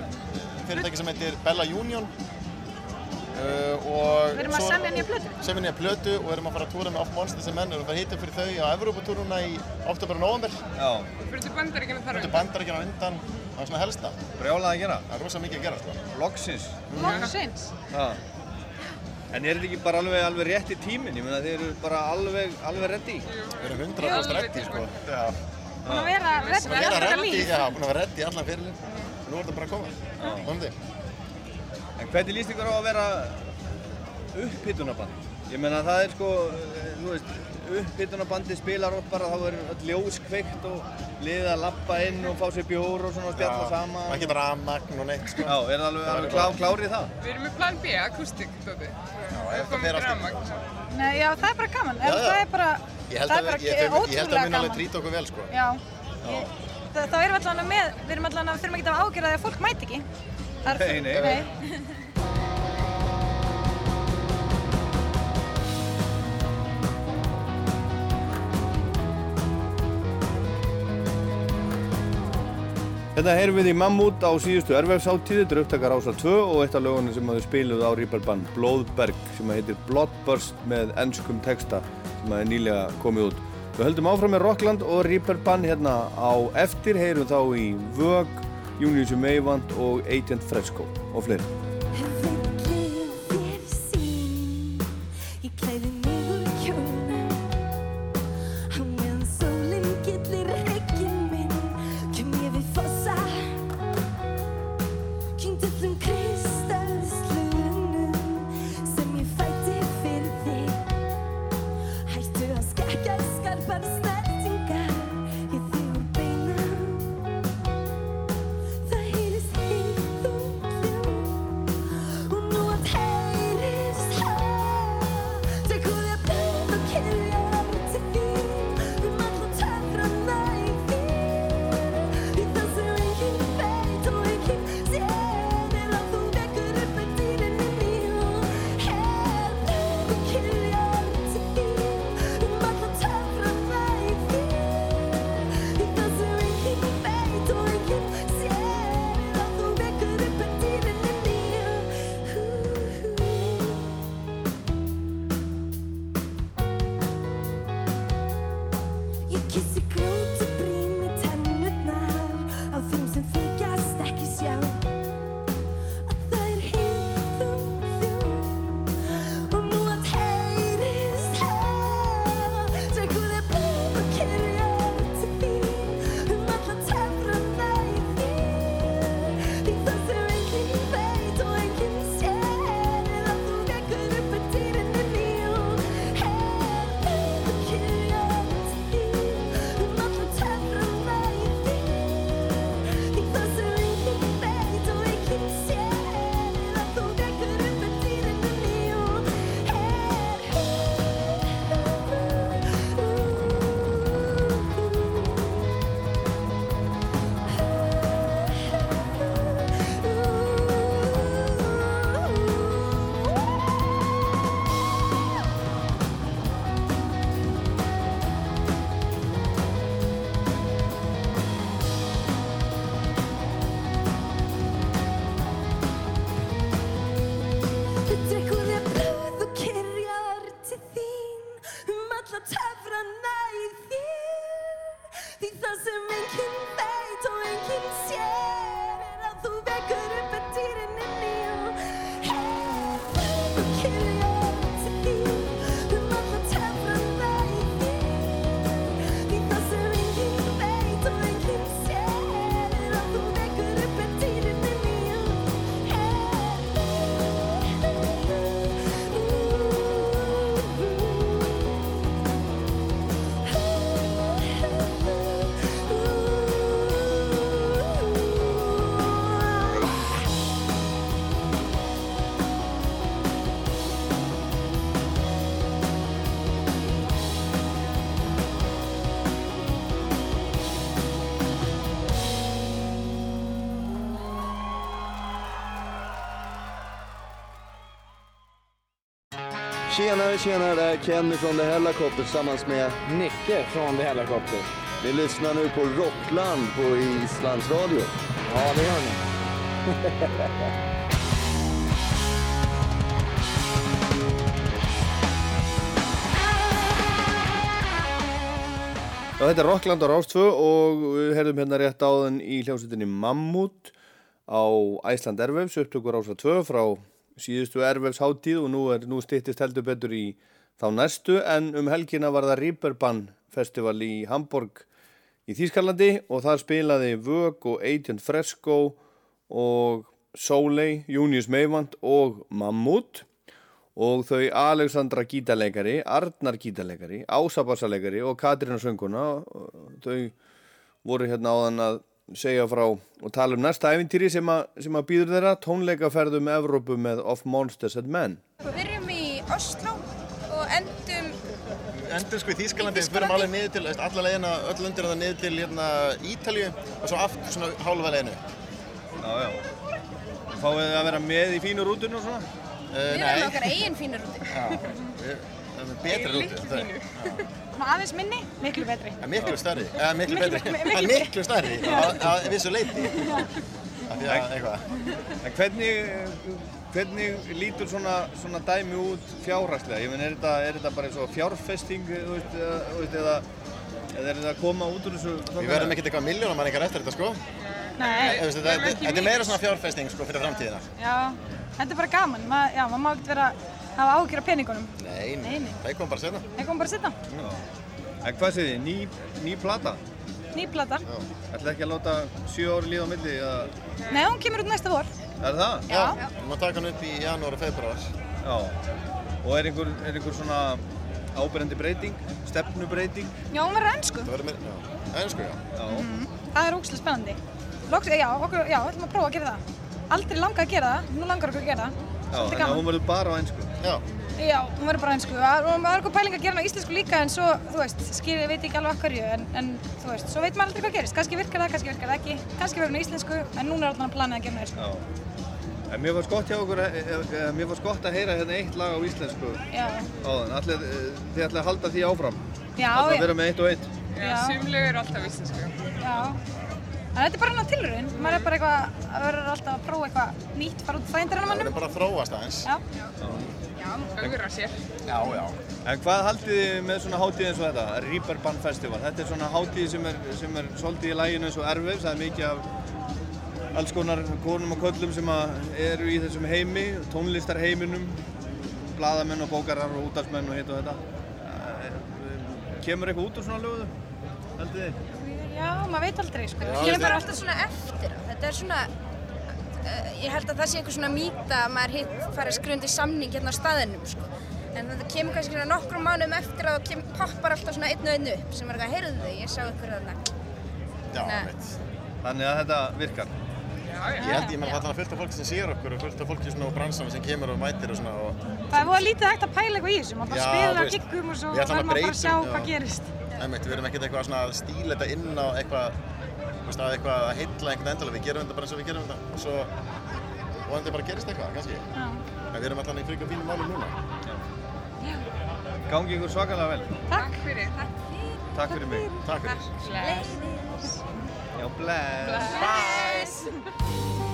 fyrirtæki sem heitir Bella Union uh, og Við erum að semja nýja plötu. semja nýja plötu og erum að fara að túra með Off Monsters and Men og erum að fara að hitta fyrir þau á Evrópatúruna í oktober og november Já. Fyrir til bandaríkina þar á Fyrir bandaríkina á undan, það er svona helsta Brjálað að gera? Það er rosa mikið að gera, sko Loksins? Loksins. Já. En er þetta ekki bara alveg, alveg rétt í tíminn? Ég meina þið eru bara alveg, alveg reddi? Við erum 100% reddi, sko Já. Búin að vera allra reddi, líf. já, búin að vera reddi allan fyrirlin Nú er þetta bara að koma, vonandi En hvernig líst ykkur á að vera upphittunarband? Ég meina það er sko, eh, þú veist, upphittunarbandi spilar oft bara, þá er öll ljós kveikt og liðið að lappa inn og fá sér bjór og svona og spjalla saman. Það getur rafmagn og neitt, sko Já, er það alveg, alveg klá, klárið það? Við erum með plan B, akústik, dóti. Já, ef það fer allt Nei, já, það er bara gaman. Já, já. Það er bara, Ég held það að er bara við- ég- ég held að ótrúlega mun alveg gaman. trýta okkur vel, sko Já. Ég, það, þá erum við allan með, við erum við þurfum ekki að ágjöra því að fólk mæti ekki. Er- Nei, nei. nei. Þetta heyrum við í Mammut á síðustu erfæfsáttíði, þetta er upptakar ása 2 og eitt af lögunum sem þau spiluðu á Ríperbann Blóðberg sem heitir Bloodburst með ennskum texta sem er nýlega komið út. Við höldum áfram með Rockland og Ríperbann hérna á eftir, heyrum þá í Vög, Júniusu Meivand og Agent Fresco og fleiri. Tjenare, tjenare, det är Kenny från The Hellacopter tillsammans med Nicke från The Hellacopter. Vi lyssnar nu på Rockland på Islands Radio. Ja, det gör ni. Já, þetta er Rockland á Rástfö og við heyrðum hérna rétt áðan í hljómsveitinni Mammut á Æsland Ervefs, upptökur Rása 2 frá síðustu Ervefs háttíð og nú, er, nú styttist heldur betur í þá næstu en um helgina var það Ripperbann festival í Hamburg í Þýskalandi og þar spilaði Vög og Agent Fresco og Soleil, Junius Meivand og Mammut og þau Alexandra gítarleikari, Arnar gítarleikari, Ása bassaleikari og Katrína sönguna þau voru hérna áðan að segja frá og tala um næsta æfintýri sem, sem að býður þeirra tónleikaferðum Evrópu með Of Monsters and Men Við byrjum í Oslo og endum Endur sko í Þýskalandi, við fyrir alveg niður til, veist, alla leiðina, öll undir það niður til hérna, Ítalju og svo aftur svona hálfa leiðinu. Já, já. Fáið þið að vera með í fínu rútun og svona? Uh, Við erum okkar eigin fínur úti. Já, við erum betri rútu. þau. Svona aðeins minni, miklu betri. Það er miklu stærri, eða miklu Miklu betri, það er miklu Já. að vissu leiti. Af því að eitthvað. En hvernig, hvernig lítur svona, svona dæmi út fjárhagslega? Ég menn, er þetta, er þetta bara eins og fjárfesting, þú veist, eða, eða, er þetta að koma út úr þessu? Við verðum ekkert eitthvað eitthvað eftir þetta sko. Nei. Þetta er meira svona fjárfesting sko fyrir framtíðina. Já, þetta er bara gaman. Ma, já, maður má ekkert vera hafa ágjur á peningunum. Nei, Nei, nei. það kom bara setna. Það kom bara að setja. En hvað segir þið, ný, ný plata? Nýplata. Ætla ekki að láta sjö ári líða á milli, eða, Nei, hún kemur út næsta vor. er það? Já. Við máum taka hann upp í janúar og februar. Já. Og er einhver, er einhver svona ábyrjandi breyting, stefnubreiting? Já, hún verður ennsku. Það verður meira, já, ennsku já. Já. Það er ógstilega spennandi. Loks, já, okkur, já, við ætlum að prófa að gera það. Aldrei langað að gera það, nú langar okkur að gera það. Já, Svolítið en gaman. hún verður bara á einsku. Já. Já, hún verður bara einsku. Og maður er eitthvað pæling að gera hana á íslensku líka en svo, þú veist, skil, ég veit ekki alveg hverju, en, en þú veist, svo veit maður aldrei hvað gerist. Kannski virkar það, kannski virkar það ekki. Kannski verður hún á íslensku, en núna er allan að planið að gera hana á einsku. Já. En mér fannst gott hjá okkur, eh, eh, mér fannst gott að heyra hérna eitt lag á íslensku Já. áðan. Allir, eh, þið ætlaði að halda því áfram. Já, já. að vera með eitt og eitt. Já, sumlegu eru alltaf íslensku. Já. En þetta er bara hann á tilraun. Maður er bara eitthvað, að verður alltaf að prófa eitthvað nýtt, fara út hann Það mannum. verður bara að þróast aðeins. Já. Já, augra sér. Já, já. En hvað haldið þið með svona hátíð eins og þetta, Reeperbahn Festival? Þetta er svona hátíð sem er, sem er svolítið í læginu eins og erfið, það er mikið af alls konar konum og köllum sem að eru í þessum heimi, tónlistarheiminum, bladamenn og bókarar og útdagsmenn og hitt og þetta. Eh, Kemur eitthvað út úr svona löguðu, haldið þið? Já, maður veit aldrei, sko. Það kemur bara alltaf svona eftir á. Þetta er svona, uh, ég held að það sé einhver svona mýta að maður hitt farið skrifundi samning hérna á staðinum, sko. En þetta kemur kannski svona nokkrum mánuðum eftir að það kem, poppar alltaf svona einn og einn upp sem er eitthvað, heyrðu þið, ég sá ykkur þarna. Já, veit. Þannig að þetta virkar. Ég held, ég menn að það er fullt af fólki sem sér okkur og fullt af fólki svona á bransanum sem kemur og mætir og svona og Það er búið lítið hægt að pæla eitthvað í þessu. Maður bara Já, spila á giggum og svo að verður maður bara að sjá já. hvað gerist. Einmitt, við erum ekkert eitthvað svona að stíla þetta inn á eitthvað, þú veist, að eitthvað að heilla einhvern endalega, við gerum þetta bara eins og við gerum þetta og svo vonandi bara gerist eitthvað, kannski. Já. En við erum alltaf í fríka fínum málum núna. Gangi ykkur svakalega vel. Takk fyrir. Takk fyrir mig. Takk fyrir. Bless. Já, bless. Bless. Fætur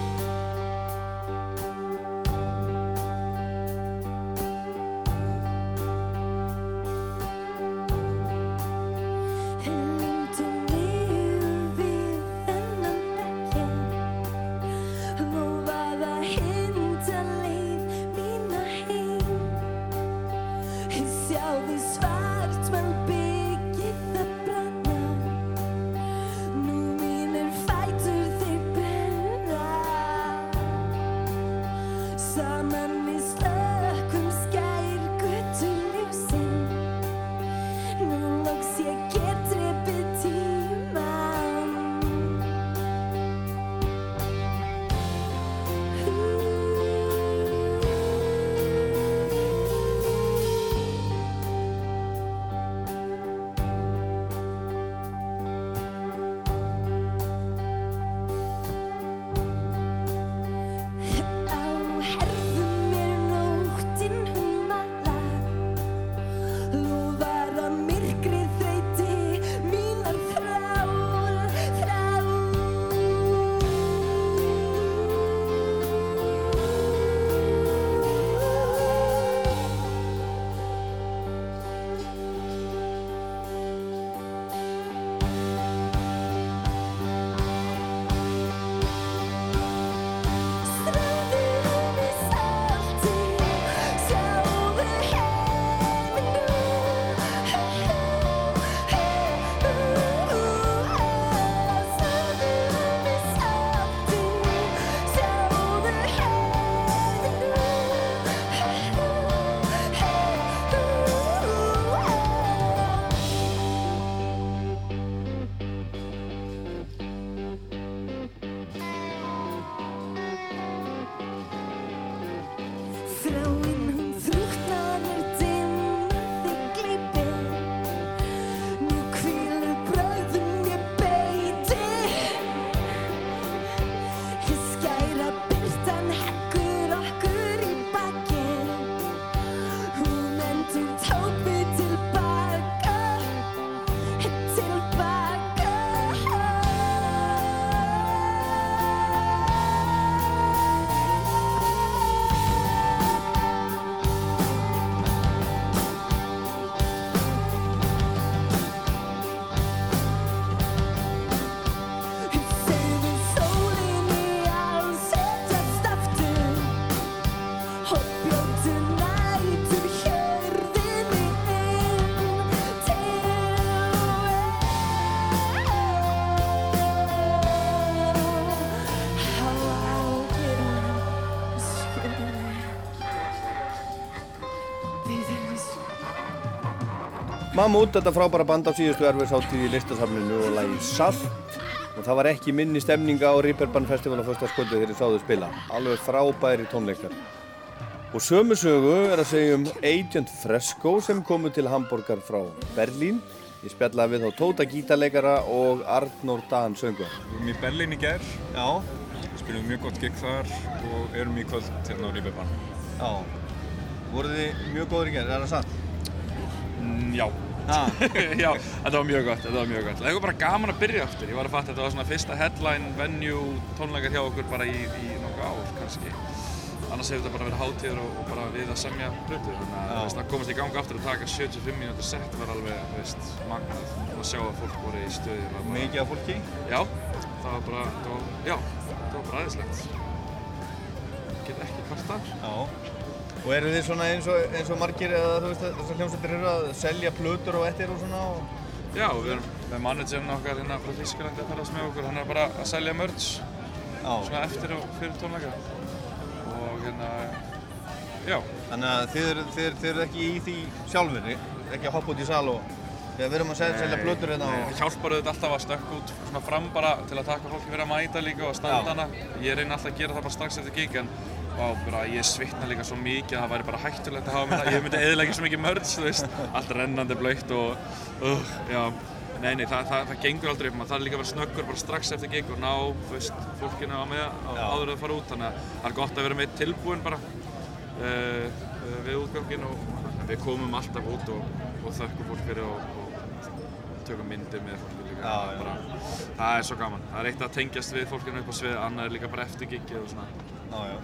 Mammut, þetta frábæra band á síðustu erfiðsáttíð í listasafninu og lagi Salt og það var ekki minni stemninga á Ripperbann Festival á fyrsta sköldu þegar ég sáðu spila alveg frábæri tónleikar og sömu sögu er að segja um Agent Fresco sem komu til Hamburgar frá Berlín ég spjallaði við þá Tóta gítarleikara og Arnór Dan söngur Við erum í Berlín í gerð. Já. Spilum mjög gott gig þar og erum í kvöld hérna á Ríbebann. Já. Voruð þið mjög góður í gerð, er það satt? Mm, já. já, þetta var mjög gott, þetta var mjög gott. Það var bara gaman að byrja aftur. Ég var að fatta að þetta var svona fyrsta headline venue tónleikar hjá okkur bara í, í nokkuð ár kannski. Annars hefur þetta bara verið hátíður og, og bara við að semja hlutu. Þannig að komast í gang aftur og taka 75 mínútur sett var alveg, veist, magnað. Og að sjá að fólk voru í stöði. Mikið af fólki? Já, það var bara, það var, já, það var bara aðeinslegt. Og eru þið svona eins og, eins og margir eða þú veist þessar hljómsveitir eru að selja plötur og ettir og svona og... Já, við erum með managerinn okkar hérna frá Þýskalandi að ferðast með okkur. Hann er bara að selja merch Já. svona eftir og fyrir tónleika. Og hérna, já. Þannig að þið eru, þið eru, þið eru ekki í því sjálfur, ekki að hoppa út í sal og við erum að selja, selja plötur hérna Nei, og... það hjálpar auðvitað alltaf að stökka út svona fram bara til að taka fólki fyrir að mæta líka og standa Já. hana. Ég reyni alltaf að gera það bara strax eftir gig en Vá, bara, ég svitna líka svo mikið að það væri bara hættulegt að hafa með það. Ég myndi eðilega svo mikið mörds, þú veist, allt rennandi blöytt og, uh, já, nei, nei, það, það, það gengur aldrei upp. Maður þarf líka að vera snöggur bara strax eftir gig og ná, þú veist, fólkinu á með á- áður það fara út. Þannig að það er gott að vera með tilbúin bara uh, við útganginn og við komum alltaf út og, og þökkum fólk fyrir og, og tökum myndir með fólki líka. Já, já. Bara, það er svo gaman. Það er eitt að tengjast við fólkinu upp á svið, annað er líka bara eftir gigið og svona. Já, já.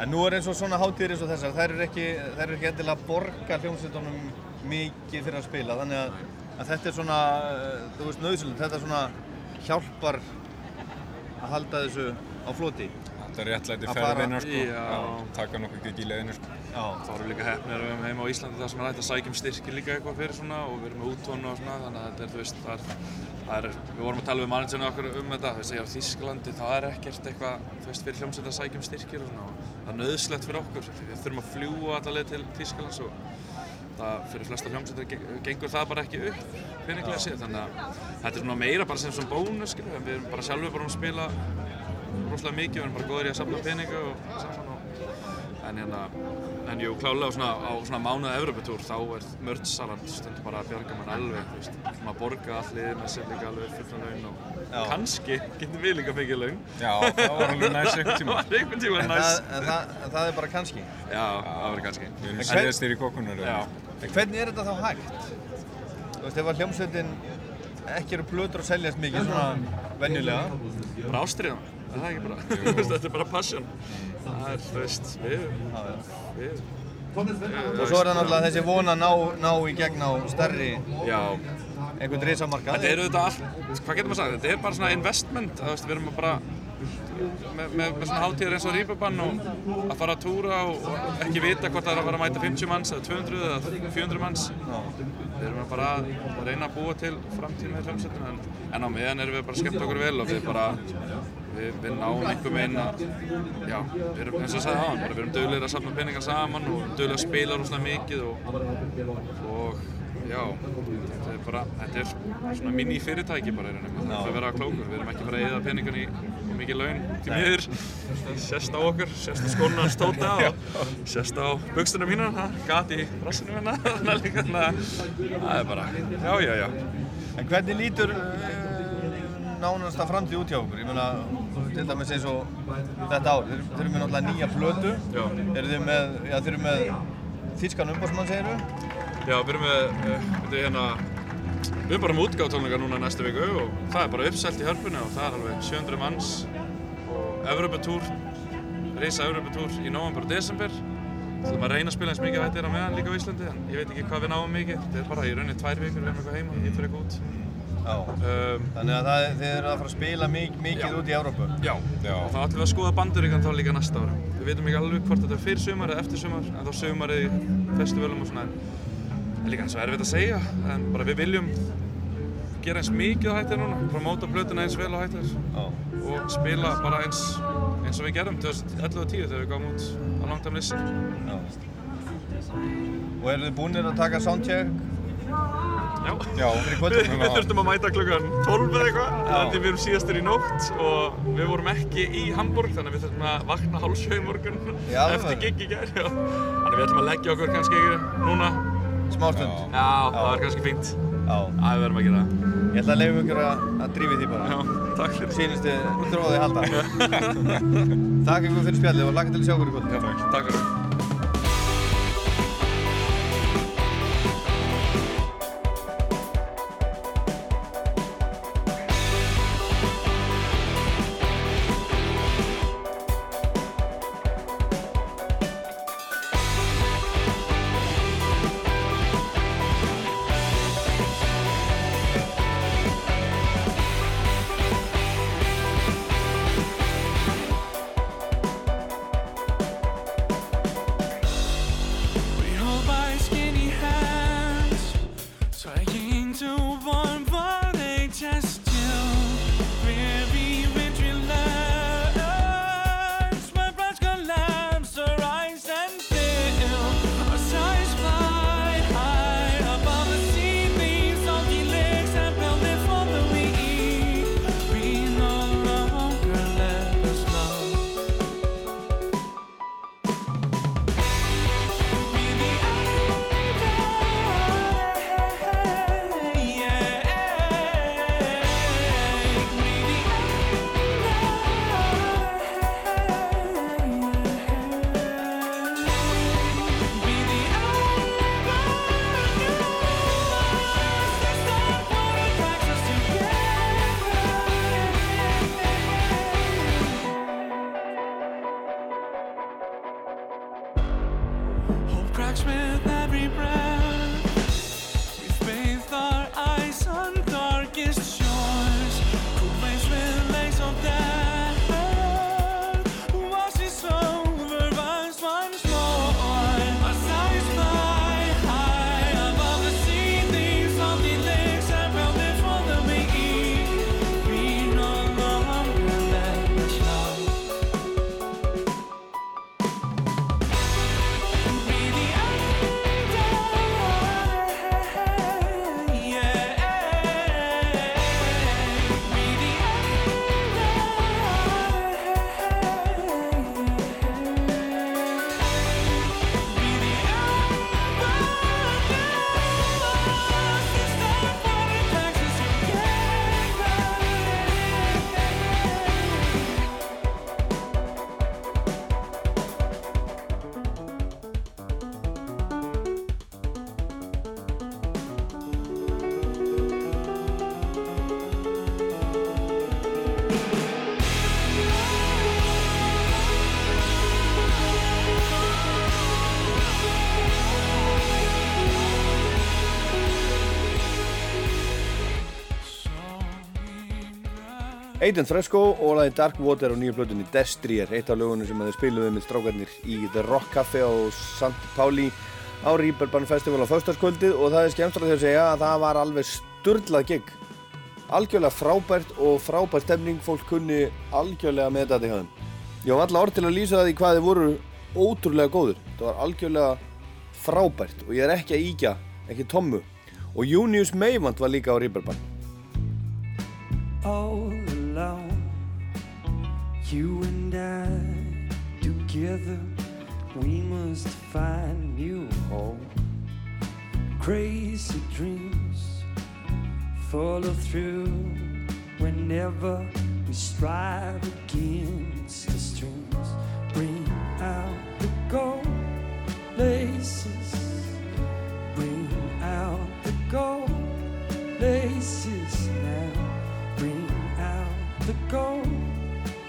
En nú er eins og svona hátíðir eins og þessar, þær eru ekki, þær eru ekki endilega að borga hljómsveitunum mikið fyrir að spila, þannig að, að þetta er svona, eh, þú veist, nöðsynlegt, þetta svona hjálpar að halda þessu á floti. Þetta er réttlæti ferðina sko. Taka nokkuð gig í leiðinu sko. Já. Það voru líka hefnir að við erum heima á Íslandi þar sem er hægt að sækja um styrki líka eitthvað fyrir svona og við erum með úttónu og svona þannig að þetta er, þú veist, það er, það er við vorum að tala við managerinu okkur um þetta, þú veist, já, Þísklandi, það er ekkert eitthvað, þú veist, fyrir hljómsveit að sækja um styrkir og svona og það er nöðslegt fyrir okkur, við þurfum að fljúa alla leið til Þísklands og það fyrir flesta hljómsveitir ge- gengur það bara ekki upp peninglega séð, þannig að þetta er svona meira bara sem svona bónus, skilju, en við erum bara sjálfur bara að spila rosalega mikið, við erum bara góðir í að safna peninga og saman og en hérna, en jú, klálega svona, á svona mánuða Evropatúr þá er mördssalan stundum bara að bjarga mann alveg, þú veist, maður borga allir með sér líka alveg fullan laun og Já. kannski getum við líka fengið laun. Já, það var alveg næs einhvern tíma. Það var einhvern tíma En næs. það, en það, en það er bara kannski. Já, það var kannski. Við erum En seljast þér í kokkunar. Já. En hvernig er þetta þá hægt? Þú veist, ef að hljómsveitin ekki eru plötur að seljast mikið, svona venjulega. Bara ástriðan, er það ekki bara? Þetta er bara passion. Það er, þú veist, við, við, Og svo er það náttúrulega þessi vona að ná, ná í gegn á stærri, Já. einhvern risamarkað. Þetta er auðvitað allt, hvað getur maður sagt, þetta er bara svona investment, þú veist, við erum bara með, með, með svona hátíðar eins og Rýpabann og að fara að túra og, ekki vita hvort það er að fara að mæta 50 manns eða 200 eða 400 manns. Við erum bara að reyna að búa til framtíð með hljómsveitum en, en á meðan erum við bara að skemmta okkur vel og við bara, við, við náum einhver meginn að, já, við erum eins og ég sagði aðan, við erum dögulegir að safna peningar saman og dögulegir að spila rosalega mikið og, og já, þetta er bara, þetta er svona mini fyrirtæki bara í rauninni, það er að vera klókur, við erum ekki bara að eða peningan í mikið laun til miður, sérst á okkur, sérst á skónu hans tóta og sérst á bukstunum mínu, gati rassinu að það er bara, já, já, já. En hvernig lítur uh, nánast að framtíð út hjá okkur? Ég meina, til dæmis eins og þetta ár, þeir, þeir eru með náttúrulega nýja plötu. Já. Eru með, já þeir eru með þýskan umbásmann, segir þú? Já, við erum með, uh, við hérna, við erum bara með útgáðtónleika núna næstu viku og það er bara uppselt í hörpunni og það er alveg 700 manns og Evropatúr, reysa Evropatúr í november og desember. Það er að reyna að spila eins mikið að þetta er á meðan líka á Íslandi en ég veit ekki hvað við náum mikið. Þetta er bara í rauninni tvær vikur, við erum eitthvað heima, ég fyrir eitthvað út. Já. Um, Þannig að það, þið eru að fara að spila mik mikið Já. út í Evrópu. Já, og þá ætlum við að skoða banduríkan þá líka næsta ára. Við veitum ekki alveg hvort þetta er fyrir sumar eða eftir sumar, en þá sumarið í festivalum og svona. En líka eins og erfitt að segja, en bara við viljum gera eins mikið á hættir núna, promóta blötuna eins vel á hættir Já. og spila bara eins, eins og við gerðum 2011 og 10 þegar við gáum út á Listen. Og eru þið búinir að taka soundcheck? Já. Já. Við, við þurftum að mæta klukkan 12 eða eitthvað, Já. þannig við erum síðastur í nótt og við vorum ekki í Hamburg, þannig við þurftum að vakna hálfsjö í morgun alvöru? eftir gig í. Já. Þannig við ætlum að leggja okkur kannski núna. Smástund. Já, það var kannski fínt. Já. Æ, við verðum að gera það. Ég ætla að leifa ykkur að, drífi því bara. Já, takk fyrir. Sýnistu dróði halda. takk ykkur fyrir spjallið og lakka til að sjá ykkur í kvöld. Já, takk. Takk fyrir. Aiden Fresco og lagi Dark Water á nýju plötunni Destrier, eitt af lögunum sem þeir spiluðu með strákarnir í The Rock Café á St. Pauli á Reeperbahn Festival á föstaskvöldið og það er því að segja að það var alveg sturlað gig algjörlega frábært og frábært stemning fólk kunni algjörlega með þetta í höfðum ég var alltaf orð til að lýsa það í hvað þið voru ótrúlega góður það var algjörlega frábært og ég er ekki að íkja ekki tommu og Junius Meivand var líka á all alone. You and I together, we must find new home. Crazy dreams follow through whenever we strive against the streams. Bring out the gold laces, bring out the gold laces now. Bring out the gold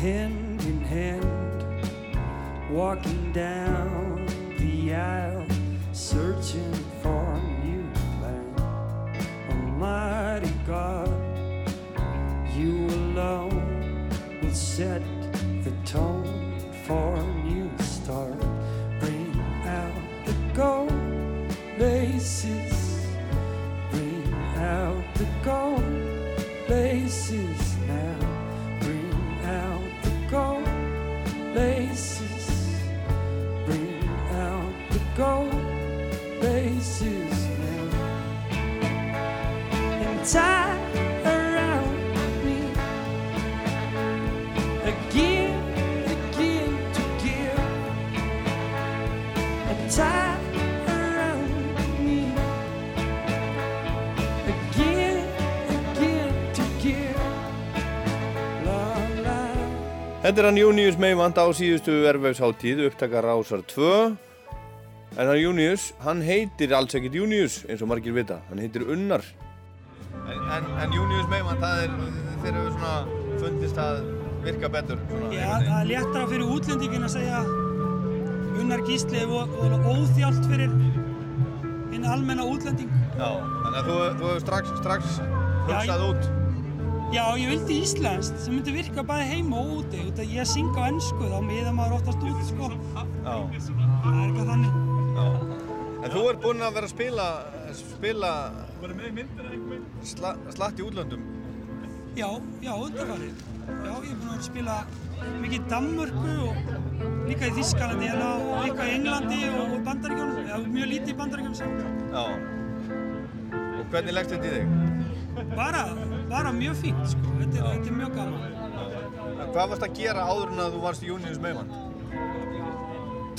hand in hand, walking down the aisle, searching for a new land. Almighty God, you alone will set Þetta er hann Június Meivand á síðustu erfæfsháttíð, upptakar rásar 2. En hann Június, hann heitir alls ekkert Június, eins og margir vita. Hann heitir Unnar. En, en, en Június Meivand, það er, þeir eru svona fundist að virka betur. Svona, Já, það er léttara fyrir útlendingin að segja Gunnar Gísli og, og óþjált fyrir hinn almenna útlending. Já, þannig að þú, þú hefur strax, strax hugsað út. Já, ég vildi íslenskt sem myndi virka bæði heima og úti. Út að ég syng á ennsku, þá miða maður oftast út, sko. Já. Það er eitthvað þannig. Já. En þú ert búinn að vera að spila, spila sla, slatt í útlöndum. Já, já, undanfarið. Já, ég er búinn að að spila mikið í Danmörku og líka í Þískalandi hérna og líka í Englandi og, og Bandaríkjónum. Já, mjög lítið í Bandaríkjónum samt. Já. Og hvernig leggst þetta í þig? Bara, bara mjög fínt, sko. Þetta er, þetta er mjög gaman. Hvað varst að gera áður en að þú varst í Június Meivand?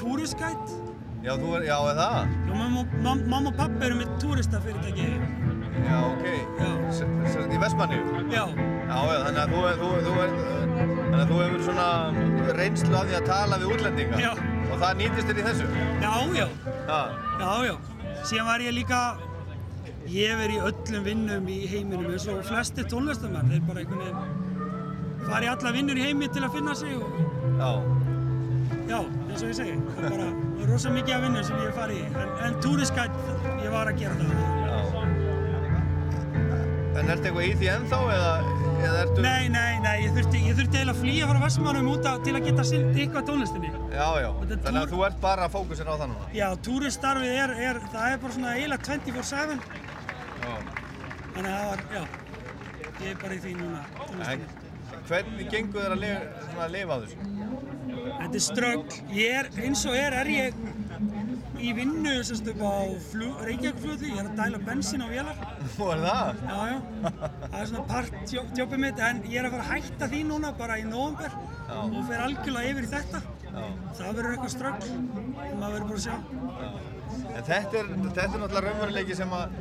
Túriskætt. Já, þú er, já, er það? Já, mamma, mam- mamma og pappa eru með túristafyrirtæki. Já, ok. Já. Sérst í Vestmanni? Já. Já, já, þannig að þú, þú, þú, þú, þannig að þú hefur svona reynslu af því að tala við útlendinga. Já. Og það nýtist þér í þessu? Já, já. Ha. Já, já. Síðan var ég líka, ég verið í öllum vinnum í heiminum eins og flestir tónlistamenn. Þeir bara einhvern veginn fara í alla vinnur í heimi til að finna sig og Já. já, eins og ég segi. Það er bara það er rosa mikið af vinnum sem ég hef farið í. En, en túriskætt, ég var að gera það. En ertu eitthvað í því ennþá eða, eða ertu... Nei, nei, nei, ég þurfti, ég þurfti eiginlega að flýja frá Vestmannum út að, til að geta sinnt eitthvað tónlistinni. Já, já. Þannig að þú ert bara að fókusera á það núna? Já, túristarfið er, er, það er bara svona eiginlega 24-7. Já. Þannig að það var, já, ég er bara í því núna. En hvernig gengur þér að lifa, að lifa á þessu? Þetta er strögg. Ég er, eins og er, er ég í vinnu semst upp á flug, Reykjavíkflugli. Ég er að dæla bensín á vélar. Nú er það? Já, já. Það er svona partjobbið mitt, en ég er að fara að hætta því núna bara í nóvember Já. og fer algjörlega yfir í þetta. Já. Það verður eitthvað strögg og maður verður bara að sjá. En þetta er, þetta er náttúrulega raunveruleiki sem að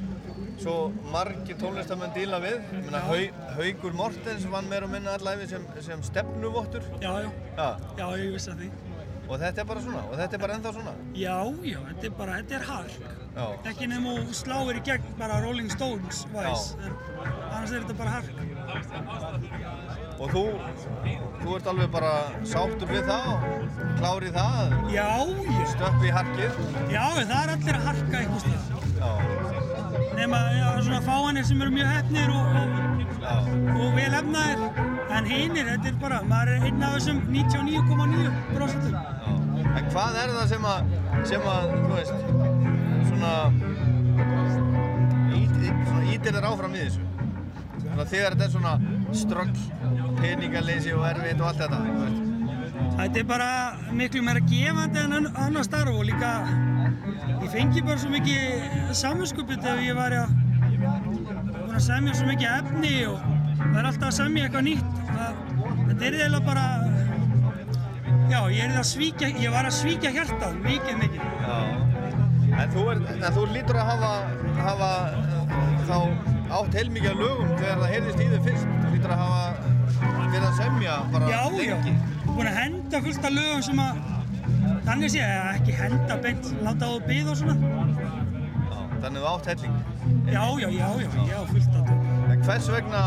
svo margir tónlistamenn díla við. Ég meina, Hau, Haugur Mortens vann meira og minna allæfi sem, sem stefnuvottur. Já, já. Já. Já, ég vissi að því. Og þetta er bara svona, og þetta er bara ennþá svona. Já, já, þetta er bara, þetta er hark. Ekki nefn og sláir í gegn bara Rolling Stones væs, en annars er þetta bara hark. Og þú, þú ert alveg bara sáttur við það og klárið það? Já, já. Stöpp í harkið? Já, það er allir að harka eitthvað stað. Já. Nema, svona fáanir sem eru mjög hefnir og, og, og vel efnaðir. En hinnir, þetta er bara, maður er einn af þessum 99,9%. En hvað er það sem að, sem að, þú veist, svona, ít, ít, svona ítir þér áfram í þessu? Svona þegar þetta er svona strögg, peningaleysi og erfitt og allt þetta, þú veist. Þetta er bara miklu meira gefandi en ann- annar starf og líka ég fengi bara svo mikið samvinskupið ef ég var að búin að semja svo mikið efni og það er alltaf að semja eitthvað nýtt. Það, þetta er eiginlega bara, já, ég er að svíkja, ég var að svíkja hjartað, mikið, mikið. Já. En þú, er, en þú lítur að hafa, hafa uh, þá átt heilmikið af lögum þegar það heyrðist í þau fyrst. Þú lítur að hafa verið að semja bara Já, já, lengi. búin að henda fullt af lögum sem að, þannig sé ég, ekki henda beint, láta á það byggða og svona. Já, þannig þú átt helling. Já, já, já, já, ég á fullt það. En hvers vegna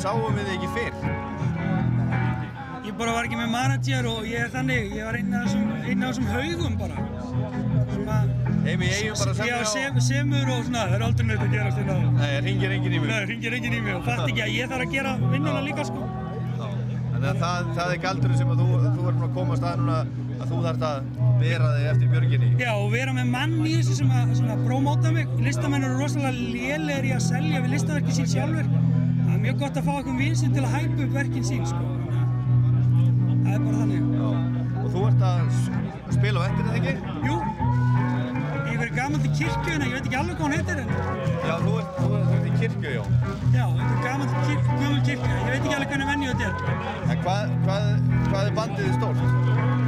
sáum við þig ekki fyrr? Ég bara var ekki með manager og ég er þannig, ég var einn af þessum, haugum bara. Heim í eigum bara að semja Já, semur og svona, það er aldrei neitt að gerast hérna. Nei, ringir enginn í mig. Nei, ringir enginn í mig og fatt ekki að ég þarf að gera vinnuna líka sko. Þannig að það, það er galdurinn sem að þú, þú er að komast að núna að þú þarft að vera þig eftir björginni. Já, og vera með mann í þessu sem að svona, prómóta mig. Listamenn eru rosalega lélegir í að selja við listaverki sín sjálfur. Það er mjög gott að fá einhvern vinsinn til að hæpa upp verkin sín, sko. Að Það er bara þannig. Já. Og þú ert að spila á eftir þetta ekki? Jú. Ég verið gaman til kirkju, en ég veit ekki alveg hvað hún heitir en. Já, þú ert, þú ert, þú ert í kirkju, já. Já, þetta er gaman til kirkju, gömul kirkju. Ég veit ekki alveg hvernig venju þetta er. En hvað, hvað, hvað er bandið?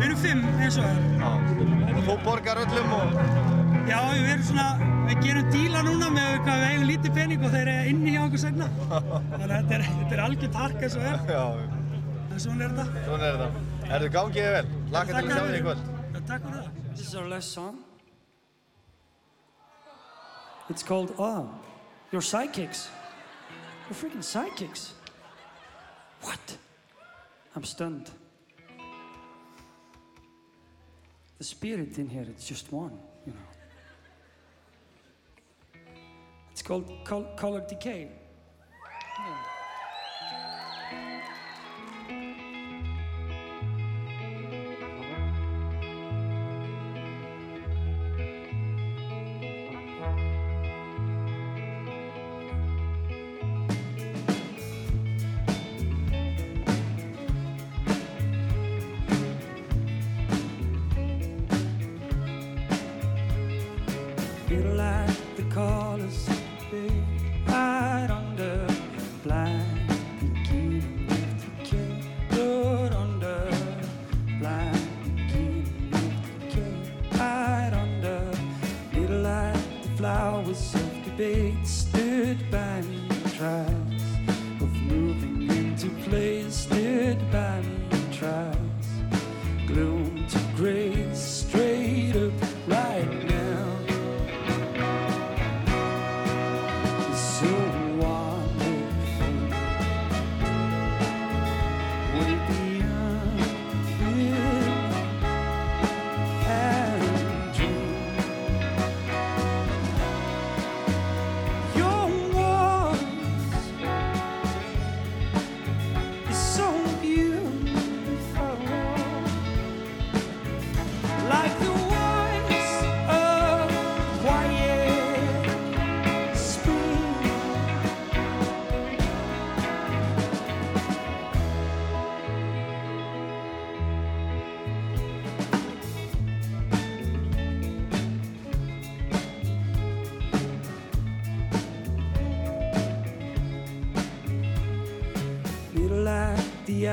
Við erum fimm eins og það. Og þú borgar öllum og... Já, við erum svona, við gerum díla núna með hvað við eigum lítið pening og þeir eru inni hjá okkur segna. Þannig að þetta er, þetta er algjört hark eins og er. Já. En svona er þetta. Svona er þetta. Erðu gangið þið vel? Laka til að sjá þig í kvöld. Já, takk fyrir það. This is our last song. It's called Oh, You're Sidekicks. You're freaking sidekicks. What? I'm stunned. The spirit in here, it's just one, you know. It's called col- Color Decay.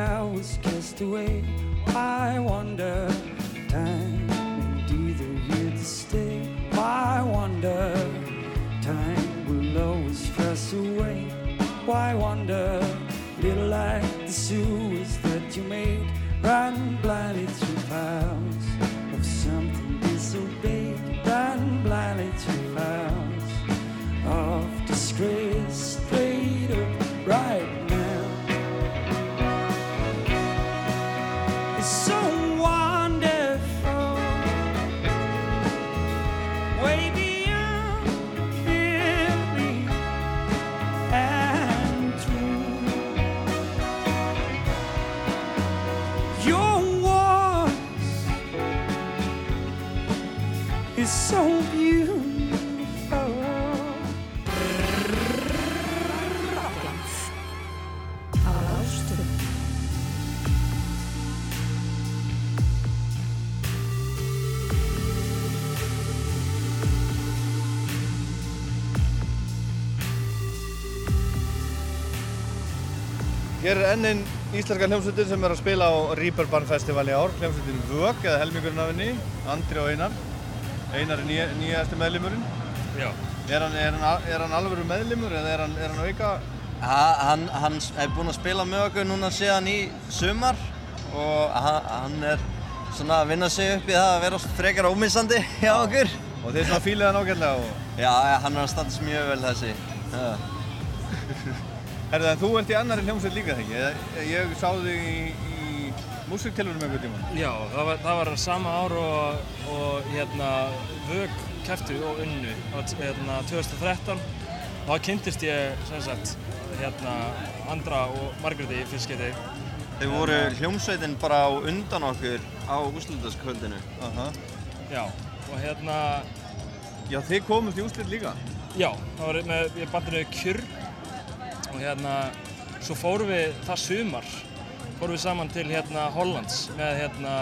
I was kissed away. I wonder time. Enn einn íslenska hljómsveitin sem er að spila á Reeperbahn Festival í ár, hljómsveitin Vög eða helmingurinn af henni, Andri og Einar. Einar er nýja, nýjasti meðlimurinn. Já. Er hann, er hann, er hann alvöru meðlimur eða er hann, er hann auka? Ha, hann, hann er búinn að spila með okkur núna síðan í sumar og hann, hann er svona að vinna sig upp í það að vera frekar ómissandi hjá okkur. Og þeir svona fílið hann ágætlega og... Já, já, hann er að standa sig mjög vel þessi. Já. Herðu, en þú ert í annari hljómsveit líka þegar? Ég, ég sá þig í, í músiktilunum einhvern tímann? Já, það var, það var sama ár og, og hérna, Vög kæftu og unnu hérna, 2013. Þá kynntist ég, sem sagt, hérna, Andra og Margréti í fyrst skipti. Þau voru hljómsveitin bara á undan okkur á úrslutaskvöldinu. Aha. Já, og hérna... Já, þið komust í úrslit líka? Já, það var með í bandinu Kjurr og hérna, svo fórum við það sumar, fórum við saman til hérna Hollands með hérna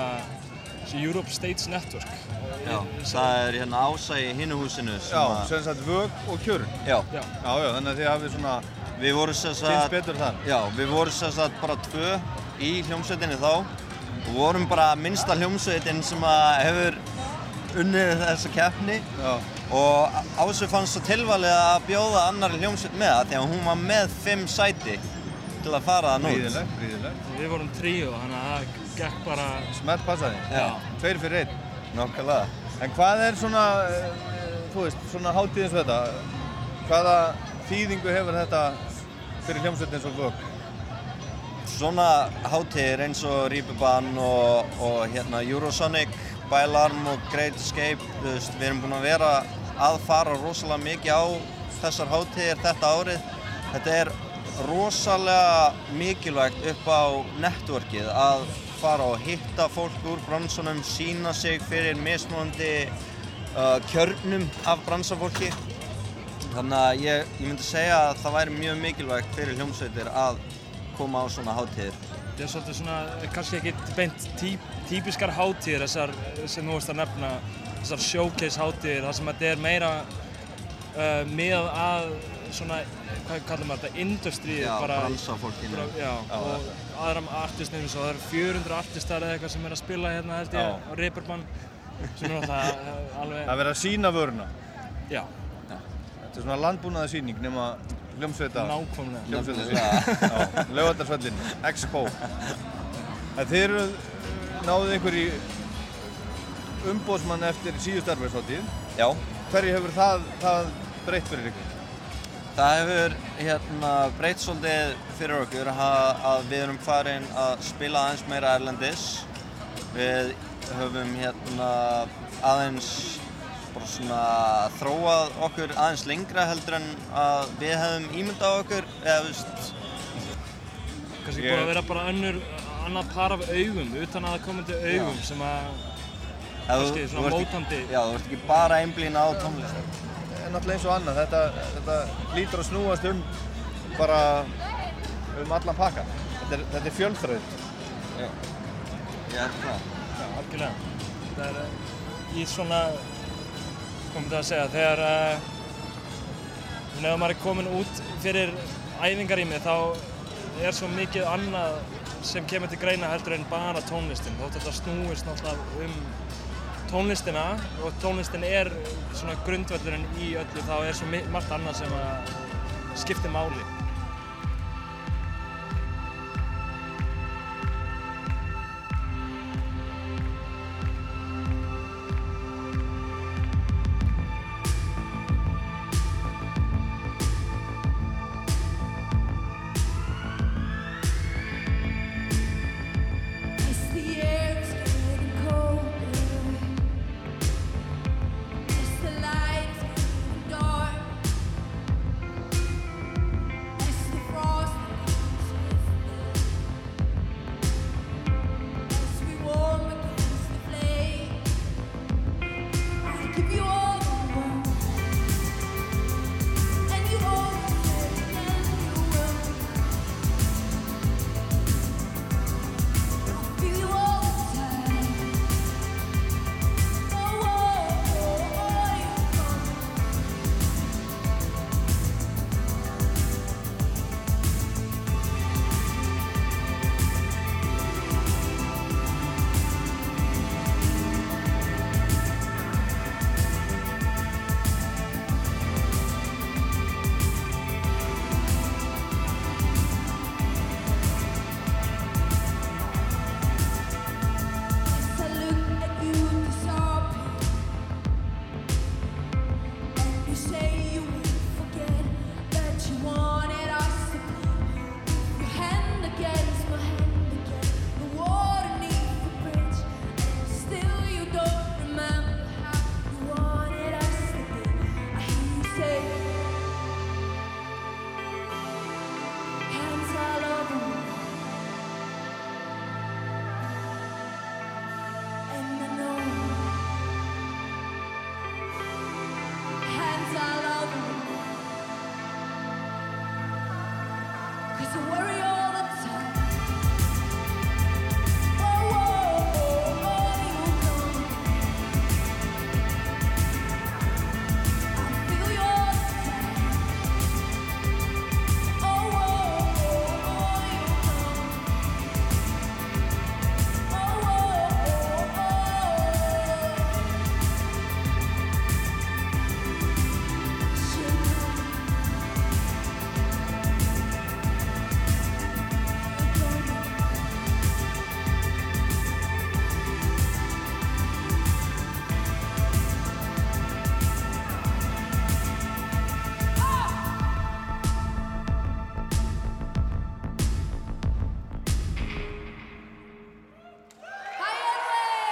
Europe States Network. Já, það er hérna Ása í hinu húsinu sem Já, að- sem sagt vög og kjörn. Já. Já. Já, þannig að þið hafið svona Við vorum sem kynst sagt... betur þar. Já, við vorum sem sagt bara tvö í hljómsveitinni þá og vorum bara minnsta hljómsveitin sem að hefur unnið þessa keppni Já. Og Ásu fannst svo tilvalið að bjóða annari hljómsveit með það því að hún var með fimm sæti til að fara það nút. Fríðilegt, fríðilegt. Við vorum tríó, þannig að það gekk bara... Smelt passaði. Já. Tveir fyrir einn. Nákvæmlega. En hvað er svona, eh, þú veist, svona hátíð eins og þetta? Hvaða þýðingu hefur þetta fyrir hljómsveit eins og vög? Svona hátíðir eins og Reeperbahn og, og hérna Eurosonic, Bælarm og Great Escape, þú veist, við erum búin að vera að fara rosalega mikið á þessar hátíðir þetta árið. Þetta er rosalega mikilvægt upp á networkið að fara og hitta fólk úr bransunum, sína sig fyrir mismunandi uh, kjörnum af bransafólki. Þannig að ég, ég myndi segja að það væri mjög mikilvægt fyrir hljómsveitir að koma á svona hátíðir. Þetta er svolítið svona, kannski ekki beint típ, típiskar hátíðir, þessar sem þú veist að nefna, þessar showcase hátíðir, þar sem þetta er meira uh, með að svona, hvað kallar maður þetta, industríu Já, bara. bransafólkinu. bara- Já, Já. og aðra artistnum, svo það eru 400 artistar eða eitthvað sem er að spila hérna held ég á Reeperbahn, sem er náttúrulega alveg... Það verður að sína vöruna. Já. Þetta er svona landbúnaða síning nema hljómsveita. Nákvæmlega. Hljómsveita síning. Já, Laugardagsvöllin, Expo. Náðuð ykkur í umbóðsmann eftir síðust erfiðsáttíð. Já. Hverju hefur það, það breytt fyrir ykkur? Það hefur hérna, breytt svolítið fyrir okkur að, að við erum farin að spila aðeins meira erlendis. Við höfum hérna, aðeins bara svona þróað okkur aðeins lengra heldur en að við hefum ímyndað okkur eða veist Kannski búið að vera bara önnur, annað par af augum, utan að það komandi augum Já. sem að, kannski þú svona mótandi. ekki- Já, þú ert ekki bara einblín á tónlist. En náttúrulega eins og annað, þetta, þetta lítur að snúast um bara um allan pakka. Þetta er, þetta er fjölþraut. Já. Ég er það. Já, algjörlega. Það er eh, í svona, komum þetta að segja, þegar uh, ef maður er komin út fyrir æfingarými þá er svo mikið annað sem kemur til greina heldur en bara tónlistin. Þótt þetta snúist náttúrulega um tónlistina og tónlistin er svona grundvöldurinn í öllu þá er svo margt annað sem að skiptir máli.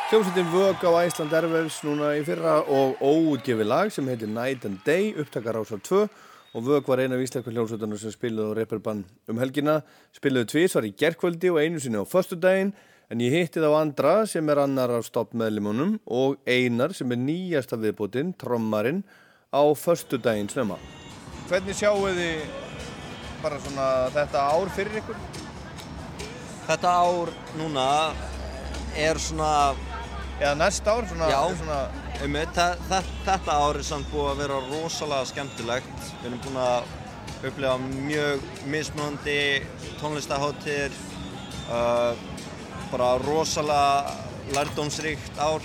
Hljómsveitin Vög á Æsland Airwaves núna í fyrra og óútgefi lag sem heitir Night and Day, upptakar ásar 2 og Vög var eina af íslenska hljómsveitunum sem spiluði á Reeperbahn um helgina. Spiluði tvísvar í gerkvöldi og einu sinni á föstudaginn. En ég hitti þá andra sem er annar af stoppmeðlimunum og einar sem er nýjasta viðbútin, trommarinn á föstudaginn snemma. Hvernig sjáu þið bara svona þetta ár fyrir ykkur? Þetta ár núna er svona... Eða næsta ár svona... Já, svona... einmitt, þa- þa- þetta ár er samt búið að vera rosalega skemmtilegt. Við erum búin að upplifa mjög mismunandi tónlistaháttir, uh, bara rosalega lærdómsríkt ár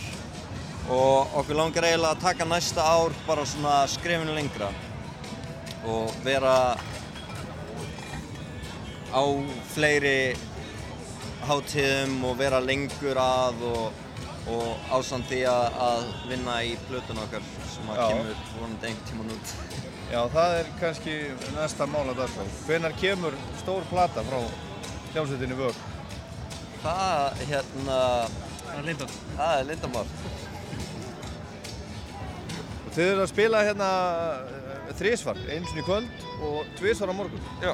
og okkur langar eiginlega að taka næsta ár bara svona skrefinu lengra og vera á fleiri hátíðum og vera lengur að og, og ásamt því að, að vinna í plötun okkar sem að Já. kemur vonandi einhvern tíman út. Já, það er kannski næsta mála dagskrá. Hvenær kemur stór plata frá hljómsveitinni Vög? Það, hérna... Það er lindamál. Það er lindamál. Og þið eru að spila hérna uh, þrísvar, eins og í kvöld og tvísvar á morgun. Já.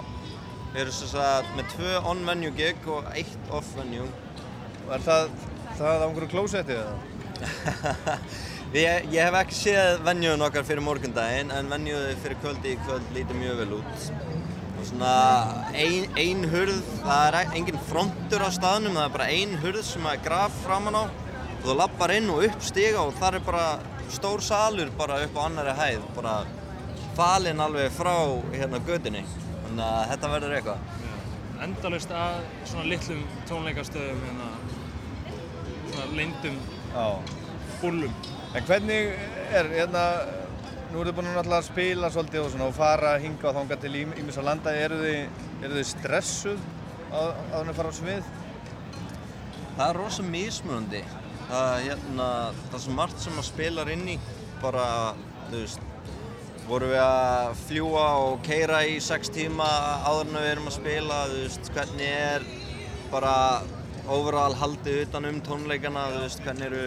Við erum sem sagt með tvö on-venue gig og eitt off-venue. Og er það, það á einhverju klósetti eða? Ég, ég hef ekki séð venjúin okkar fyrir morgundaginn en venjúið fyrir kvöldi í kvöld lítur mjög vel út. Og svona ein, ein hurð, það er e- engin frontur á staðnum, það er bara ein hurð sem er graf framan á og þú lappar inn og upp stiga og það er bara stór salur bara upp á annari hæð, bara falinn alveg frá hérna gödunni. Þannig að þetta verður eitthvað. Endalaust að svona litlum tónleikastöðum hérna, svona leyndum búllum. En hvernig er, hérna, nú eru þið búin að spila svolítið og svona og fara hinga og þanga til ímissa landa. Eru þið, eru þið stressuð að, að er fara á svið? Það er rosa mismunandi. Það, hérna, það er svo margt sem að spilar inn í. Bara, þú veist, vorum við að fljúa og keira í sex tíma áður en við erum að spila, þú veist, hvernig er bara overall haldið utan um tónleikana, þú veist, hvernig eru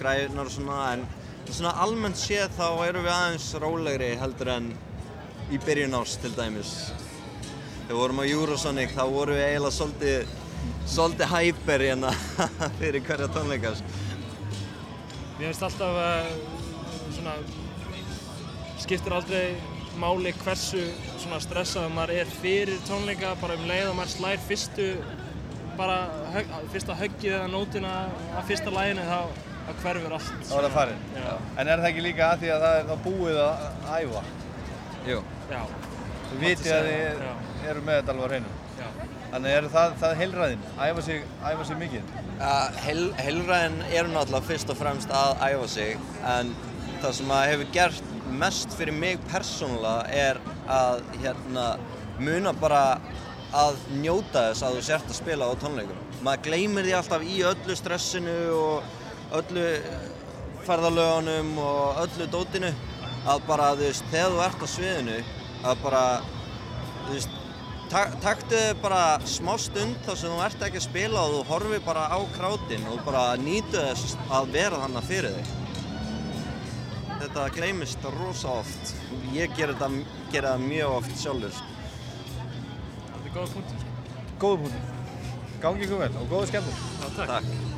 græðunar og svona, en svona almennt séð þá erum við aðeins rólegri heldur en í byrjun árs til dæmis. Þegar við vorum á Eurosonic þá vorum við eiginlega svolítið, svolítið hæper hérna fyrir hverja tónleika. sko. Mér finnst alltaf uh, svona, skiptir aldrei máli hversu stressaður maður er fyrir tónleika, bara um leið og maður slær fyrstu, bara högg, fyrsta höggið eða nótina af fyrsta læginu þá, þá hverfur allt. Þá er það farið. Já. En er það ekki líka að því að það er þá búið að æfa? Jú. Já. Þið vitið að þið eru með þetta alveg á hreinu. Já. Þannig er það, það heilræðin, æfa sig, æfa sig mikið. Uh, heil, heilræðin er náttúrulega fyrst og fremst að æfa sig en það sem að hefur gert mest fyrir mig persónulega er að hérna, muna bara að njóta þess að þú sért að spila á tónleikum. Maður gleymir því alltaf í öllu stressinu og öllu ferðalögunum og öllu dótinu að bara, þú veist, þegar þú ert á sviðinu að bara, þú veist, tak, taktu bara smá stund þar sem þú ert ekki að spila og þú horfir bara á krátin og bara nýtu þess að vera þannig fyrir þig. Þetta gleymist rosa oft. Ég ger það mjög oft sjálfur. Góða punktur. Góða punktur. Gangi ykkur vel og góða skemmtur. Já, takk. Takk.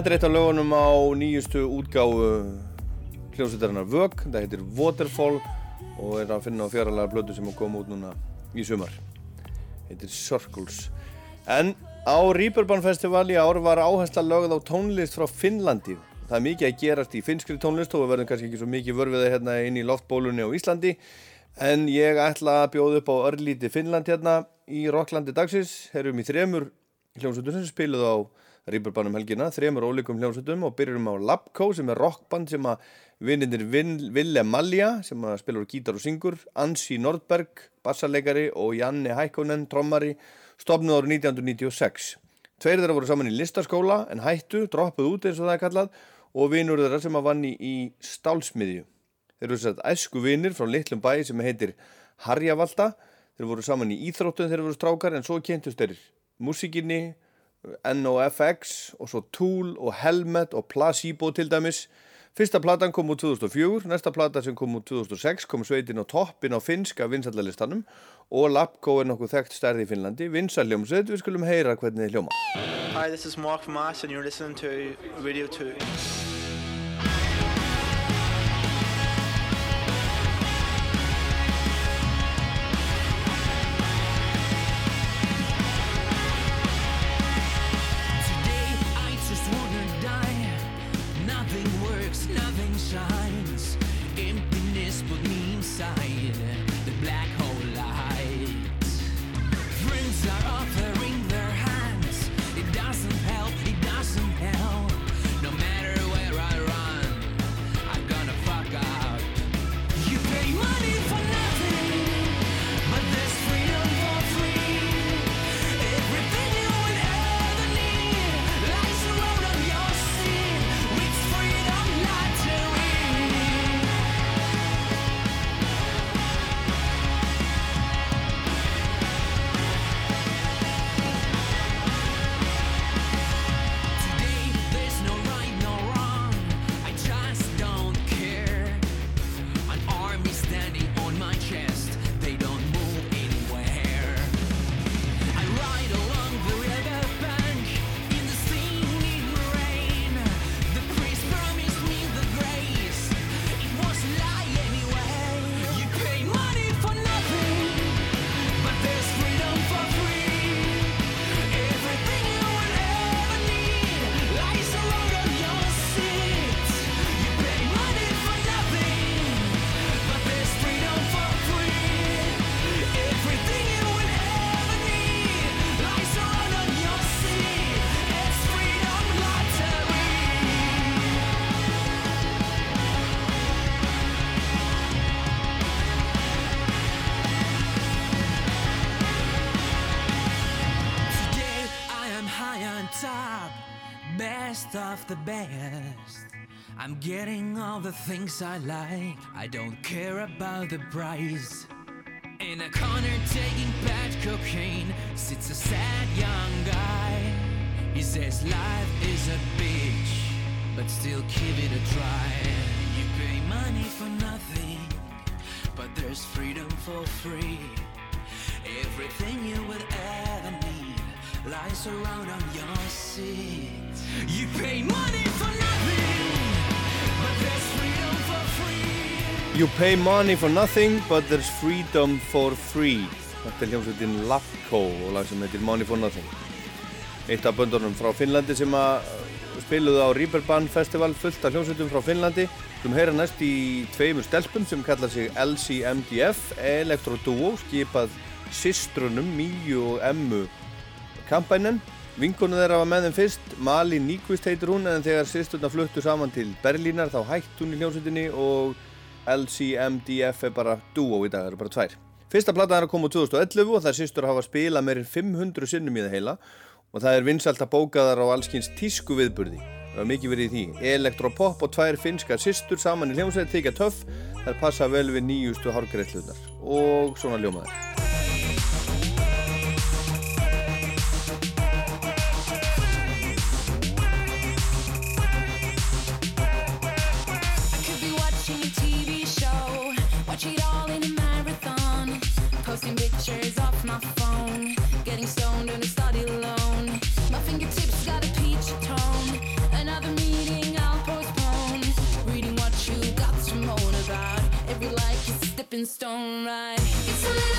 Þetta er eitt af lögunum á nýjustu útgáfu hljómsveitarinnar Vög, það heitir Waterfall og er að finna á fjaralega blödu sem kom út núna í sumar. Heitir Circles. En á Rýpurban Festival í ár var áhersla lögð á tónlist frá Finnlandi. Það er mikið að gerast í finnskri tónlist og við verðum kannski ekki svo mikið vörfiða hérna inn í loftbólunni á Íslandi en ég ætla að bjóða upp á örlíti Finnland hérna í Rocklandi dagsins. Herrum í þremur hljómsveitum sem spiluðu á Rýpurbanum helgina, þremur ólíkum hljómsveitum og byrjum á Labco sem er rockband sem að vinnindir Ville Malja sem að spila úr gítar og syngur, Ansi Nordberg, bassarleikari og Janne Hækkonen, trommari, stopnuð árið 1996. Tveir þeirra voru saman í listaskóla en hættu, droppuð út eins og það er kallað og vinur þeirra sem að vanni í stálsmiðju. Þeir eru sett æsku vinir frá litlum bæi sem heitir Harjavalda. Þeir voru saman í íþróttum þegar þeir voru strákar en svo kynntust þeir músikinni, NOFX og svo Tool og Helmet og Placebo til dæmis. Fyrsta platan kom út 2004, næsta plata sem kom út 2006 kom sveitin á toppin á finska vinsallalistanum og Lapko er nokkuð þekkt stærði í Finnlandi. Vinsalljómsveit, við skulum heyra hvernig þið hljóma. Hi, this is Mark Mars and you're listening to Radio 2. Best of the best. I'm getting all the things I like. I don't care about the price. In a corner taking bad cocaine sits a sad young guy. He says life is a bitch, but still give it a try. You pay money for nothing, but there's freedom for free. Everything you would ever need lies around on your seat. You pay money for nothing, but there's freedom for free. Þetta er hljómsveitin Lapco og lag sem heitir Money for Nothing. Eitt af böndunum frá Finnlandi sem að spiluðu á Reeperbahn Festival fullt af hljómsveitum frá Finnlandi. Við heyra næst í tveimur stelpum sem kalla sig LCMDF Electro Duo skipað systrunum Míu og Emmu Kampænen Vinkonu þeirra var með þeim fyrst, Malin Nyquist heitir hún en þegar sýsturna fluttu saman til Berlínar þá hætt hún í hljómsveitinni og LCMDF er bara duo í dag, það eru bara tvær. Fyrsta plata er að koma úr 2011 og þær sýstur hafa spilað meirinn 500 sinnum í það heila og það er vinsalt að bóka þar á allskins tísku viðburði. Það var mikið verið í því. Elektropop og tvær finskar sýstur saman í hljómsveit þykja töff, þær passa vel við nýjustu hárgreðlunar og svona ljómaður. Stepping stone, right?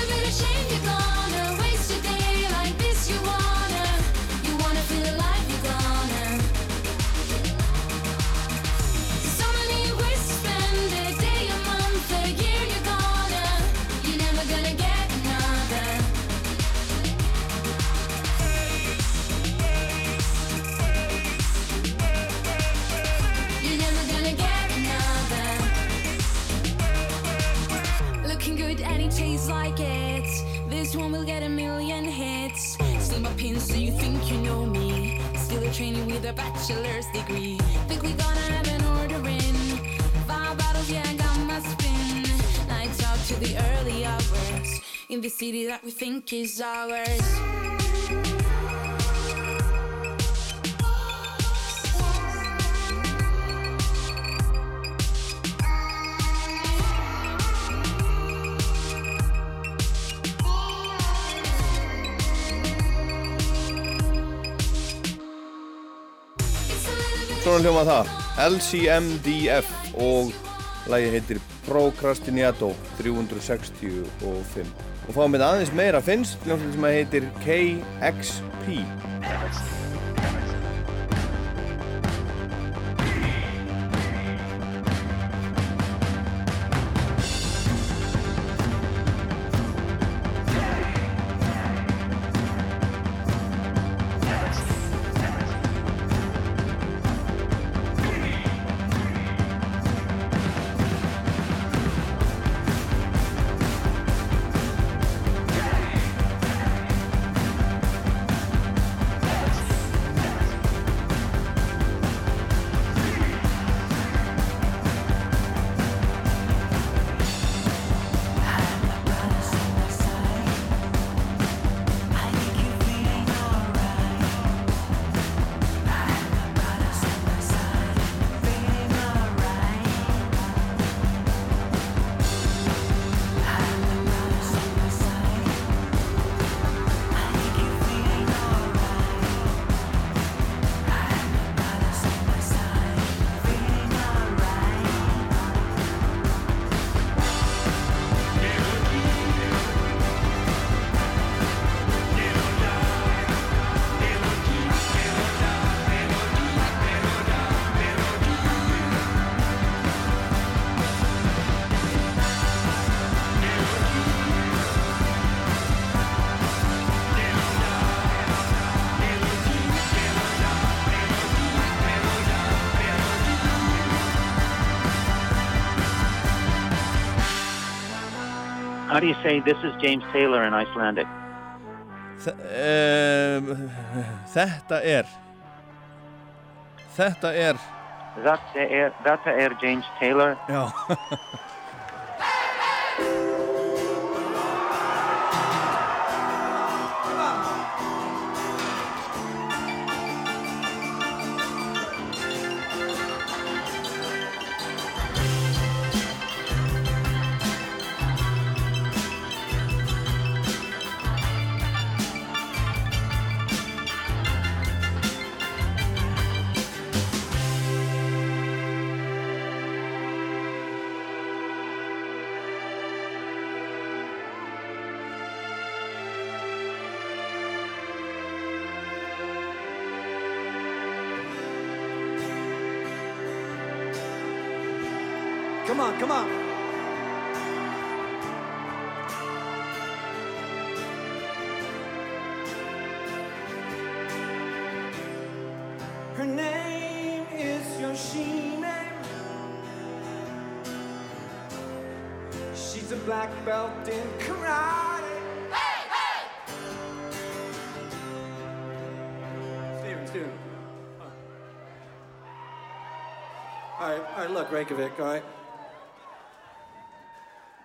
Like it. This one will get a million hits. Still my pins so you think you know me. Still a trainee with a bachelor's degree. Think we gonna have an order in. Five bottles, yeah, I got my spin. Nights out to the early hours. In the city that we think is ours. Svona hljóma það. LCMDF og lagi heitir Procrastinato 365 og fáum við aðeins meira finnst sem heitir KXP do you say this is James Taylor in Icelandic? Þe um, Þetta er Þetta er Þetta er, þetta er James Taylor. Já. Come on, come on. Her name is Yoshine. She's a black belt in karate. Hey, hey! Steven, Steven. All right, all right, look, Reykjavik, all right?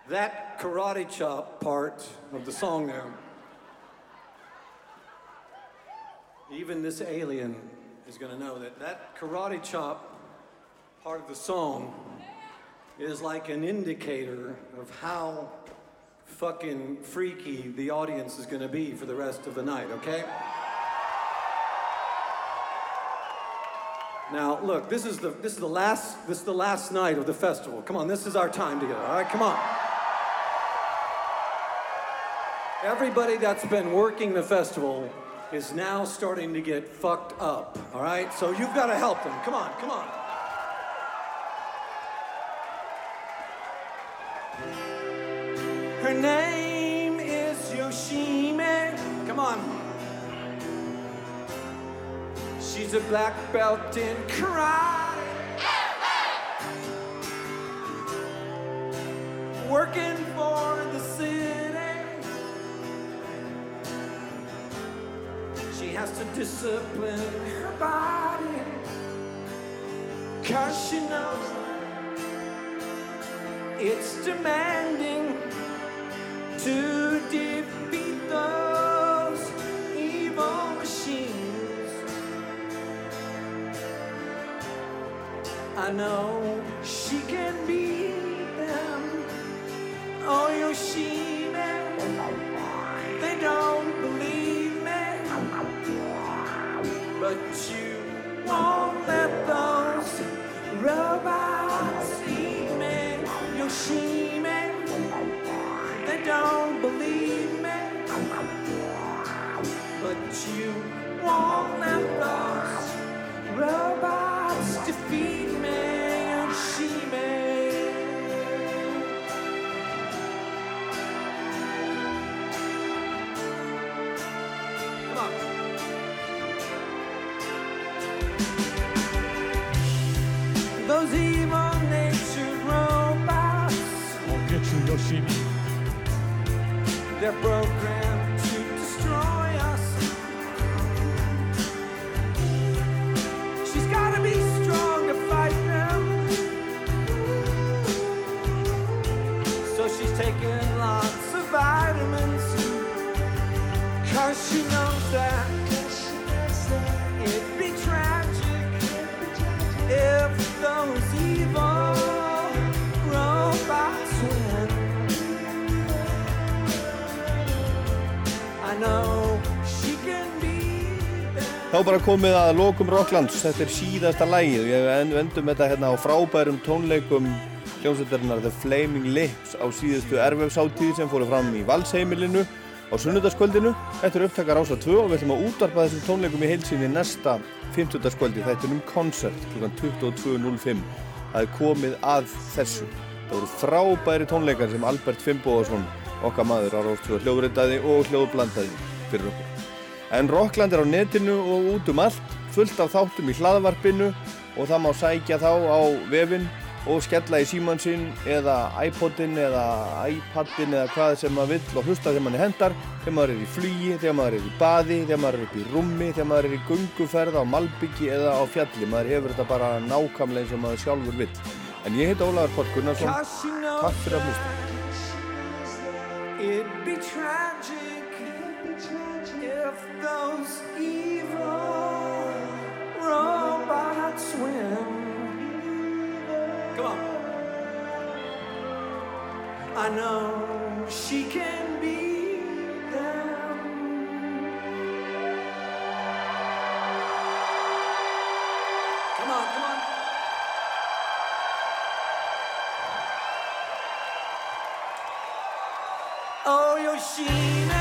That karate chop part of the song there, even this alien is gonna know that that karate chop part of the song is like an indicator of how fucking freaky the audience is gonna be for the rest of the night, okay? Now, look, this is the this is the last this is the last night of the festival. Come on, this is our time together. All right, come on. Everybody that's been working the festival is now starting to get fucked up, all right? So you've got to help them. Come on, come on. Her name is Yoshime. Come on. She's a black belt in karate. Working has to discipline her body. Cause she knows it's demanding to defeat those evil machines. I know she can beat them. Oh, Yoshime, they But you won't let those robots eat me. Yoshime, they don't believe me. But you won't let those robots defeat Þá bara komið að lokum Rocklands, þetta er síðasta lægið og ég en- vendum þetta hérna á frábærum tónleikum hljómsveitarinnar The Flaming Lips á síðustu erfefsáttíð sem fóru fram í Valsheimilinu á sunnudagskvöldinu. Þetta er upptakar ása 2 og við ætlum að útvarpa þessum tónleikum í heilsinni næsta 50. skvöldi. Þetta er um koncert kl. 22.05. Það er komið að þessu. Það voru frábæri tónleikar sem Albert Fimboðarsson, okkar maður á Rástfjörð, hljóðritaði og hljóðblandaði fyrir okkur. En Rockland er á netinu og út um allt, fullt af þáttum í hlaðvarpinu og það má sækja þá á vefinn og skella í síman sinn eða iPodin eða iPadin eða hvað sem maður vill og hlusta þegar manni hendar, þegar maður er í flugi, þegar maður er í baði, þegar maður er upp í rúmi, þegar maður er í gunguferð á malbyggi eða á fjalli. Maður hefur þetta bara nákvæmlega eins og maður sjálfur vill. En ég heit Ólafur Páll Gunnarsson, takk fyrir að hlusta. It'd be tragic if those evil robots win. Come on. I know she can beat them. Oh, Yoshina.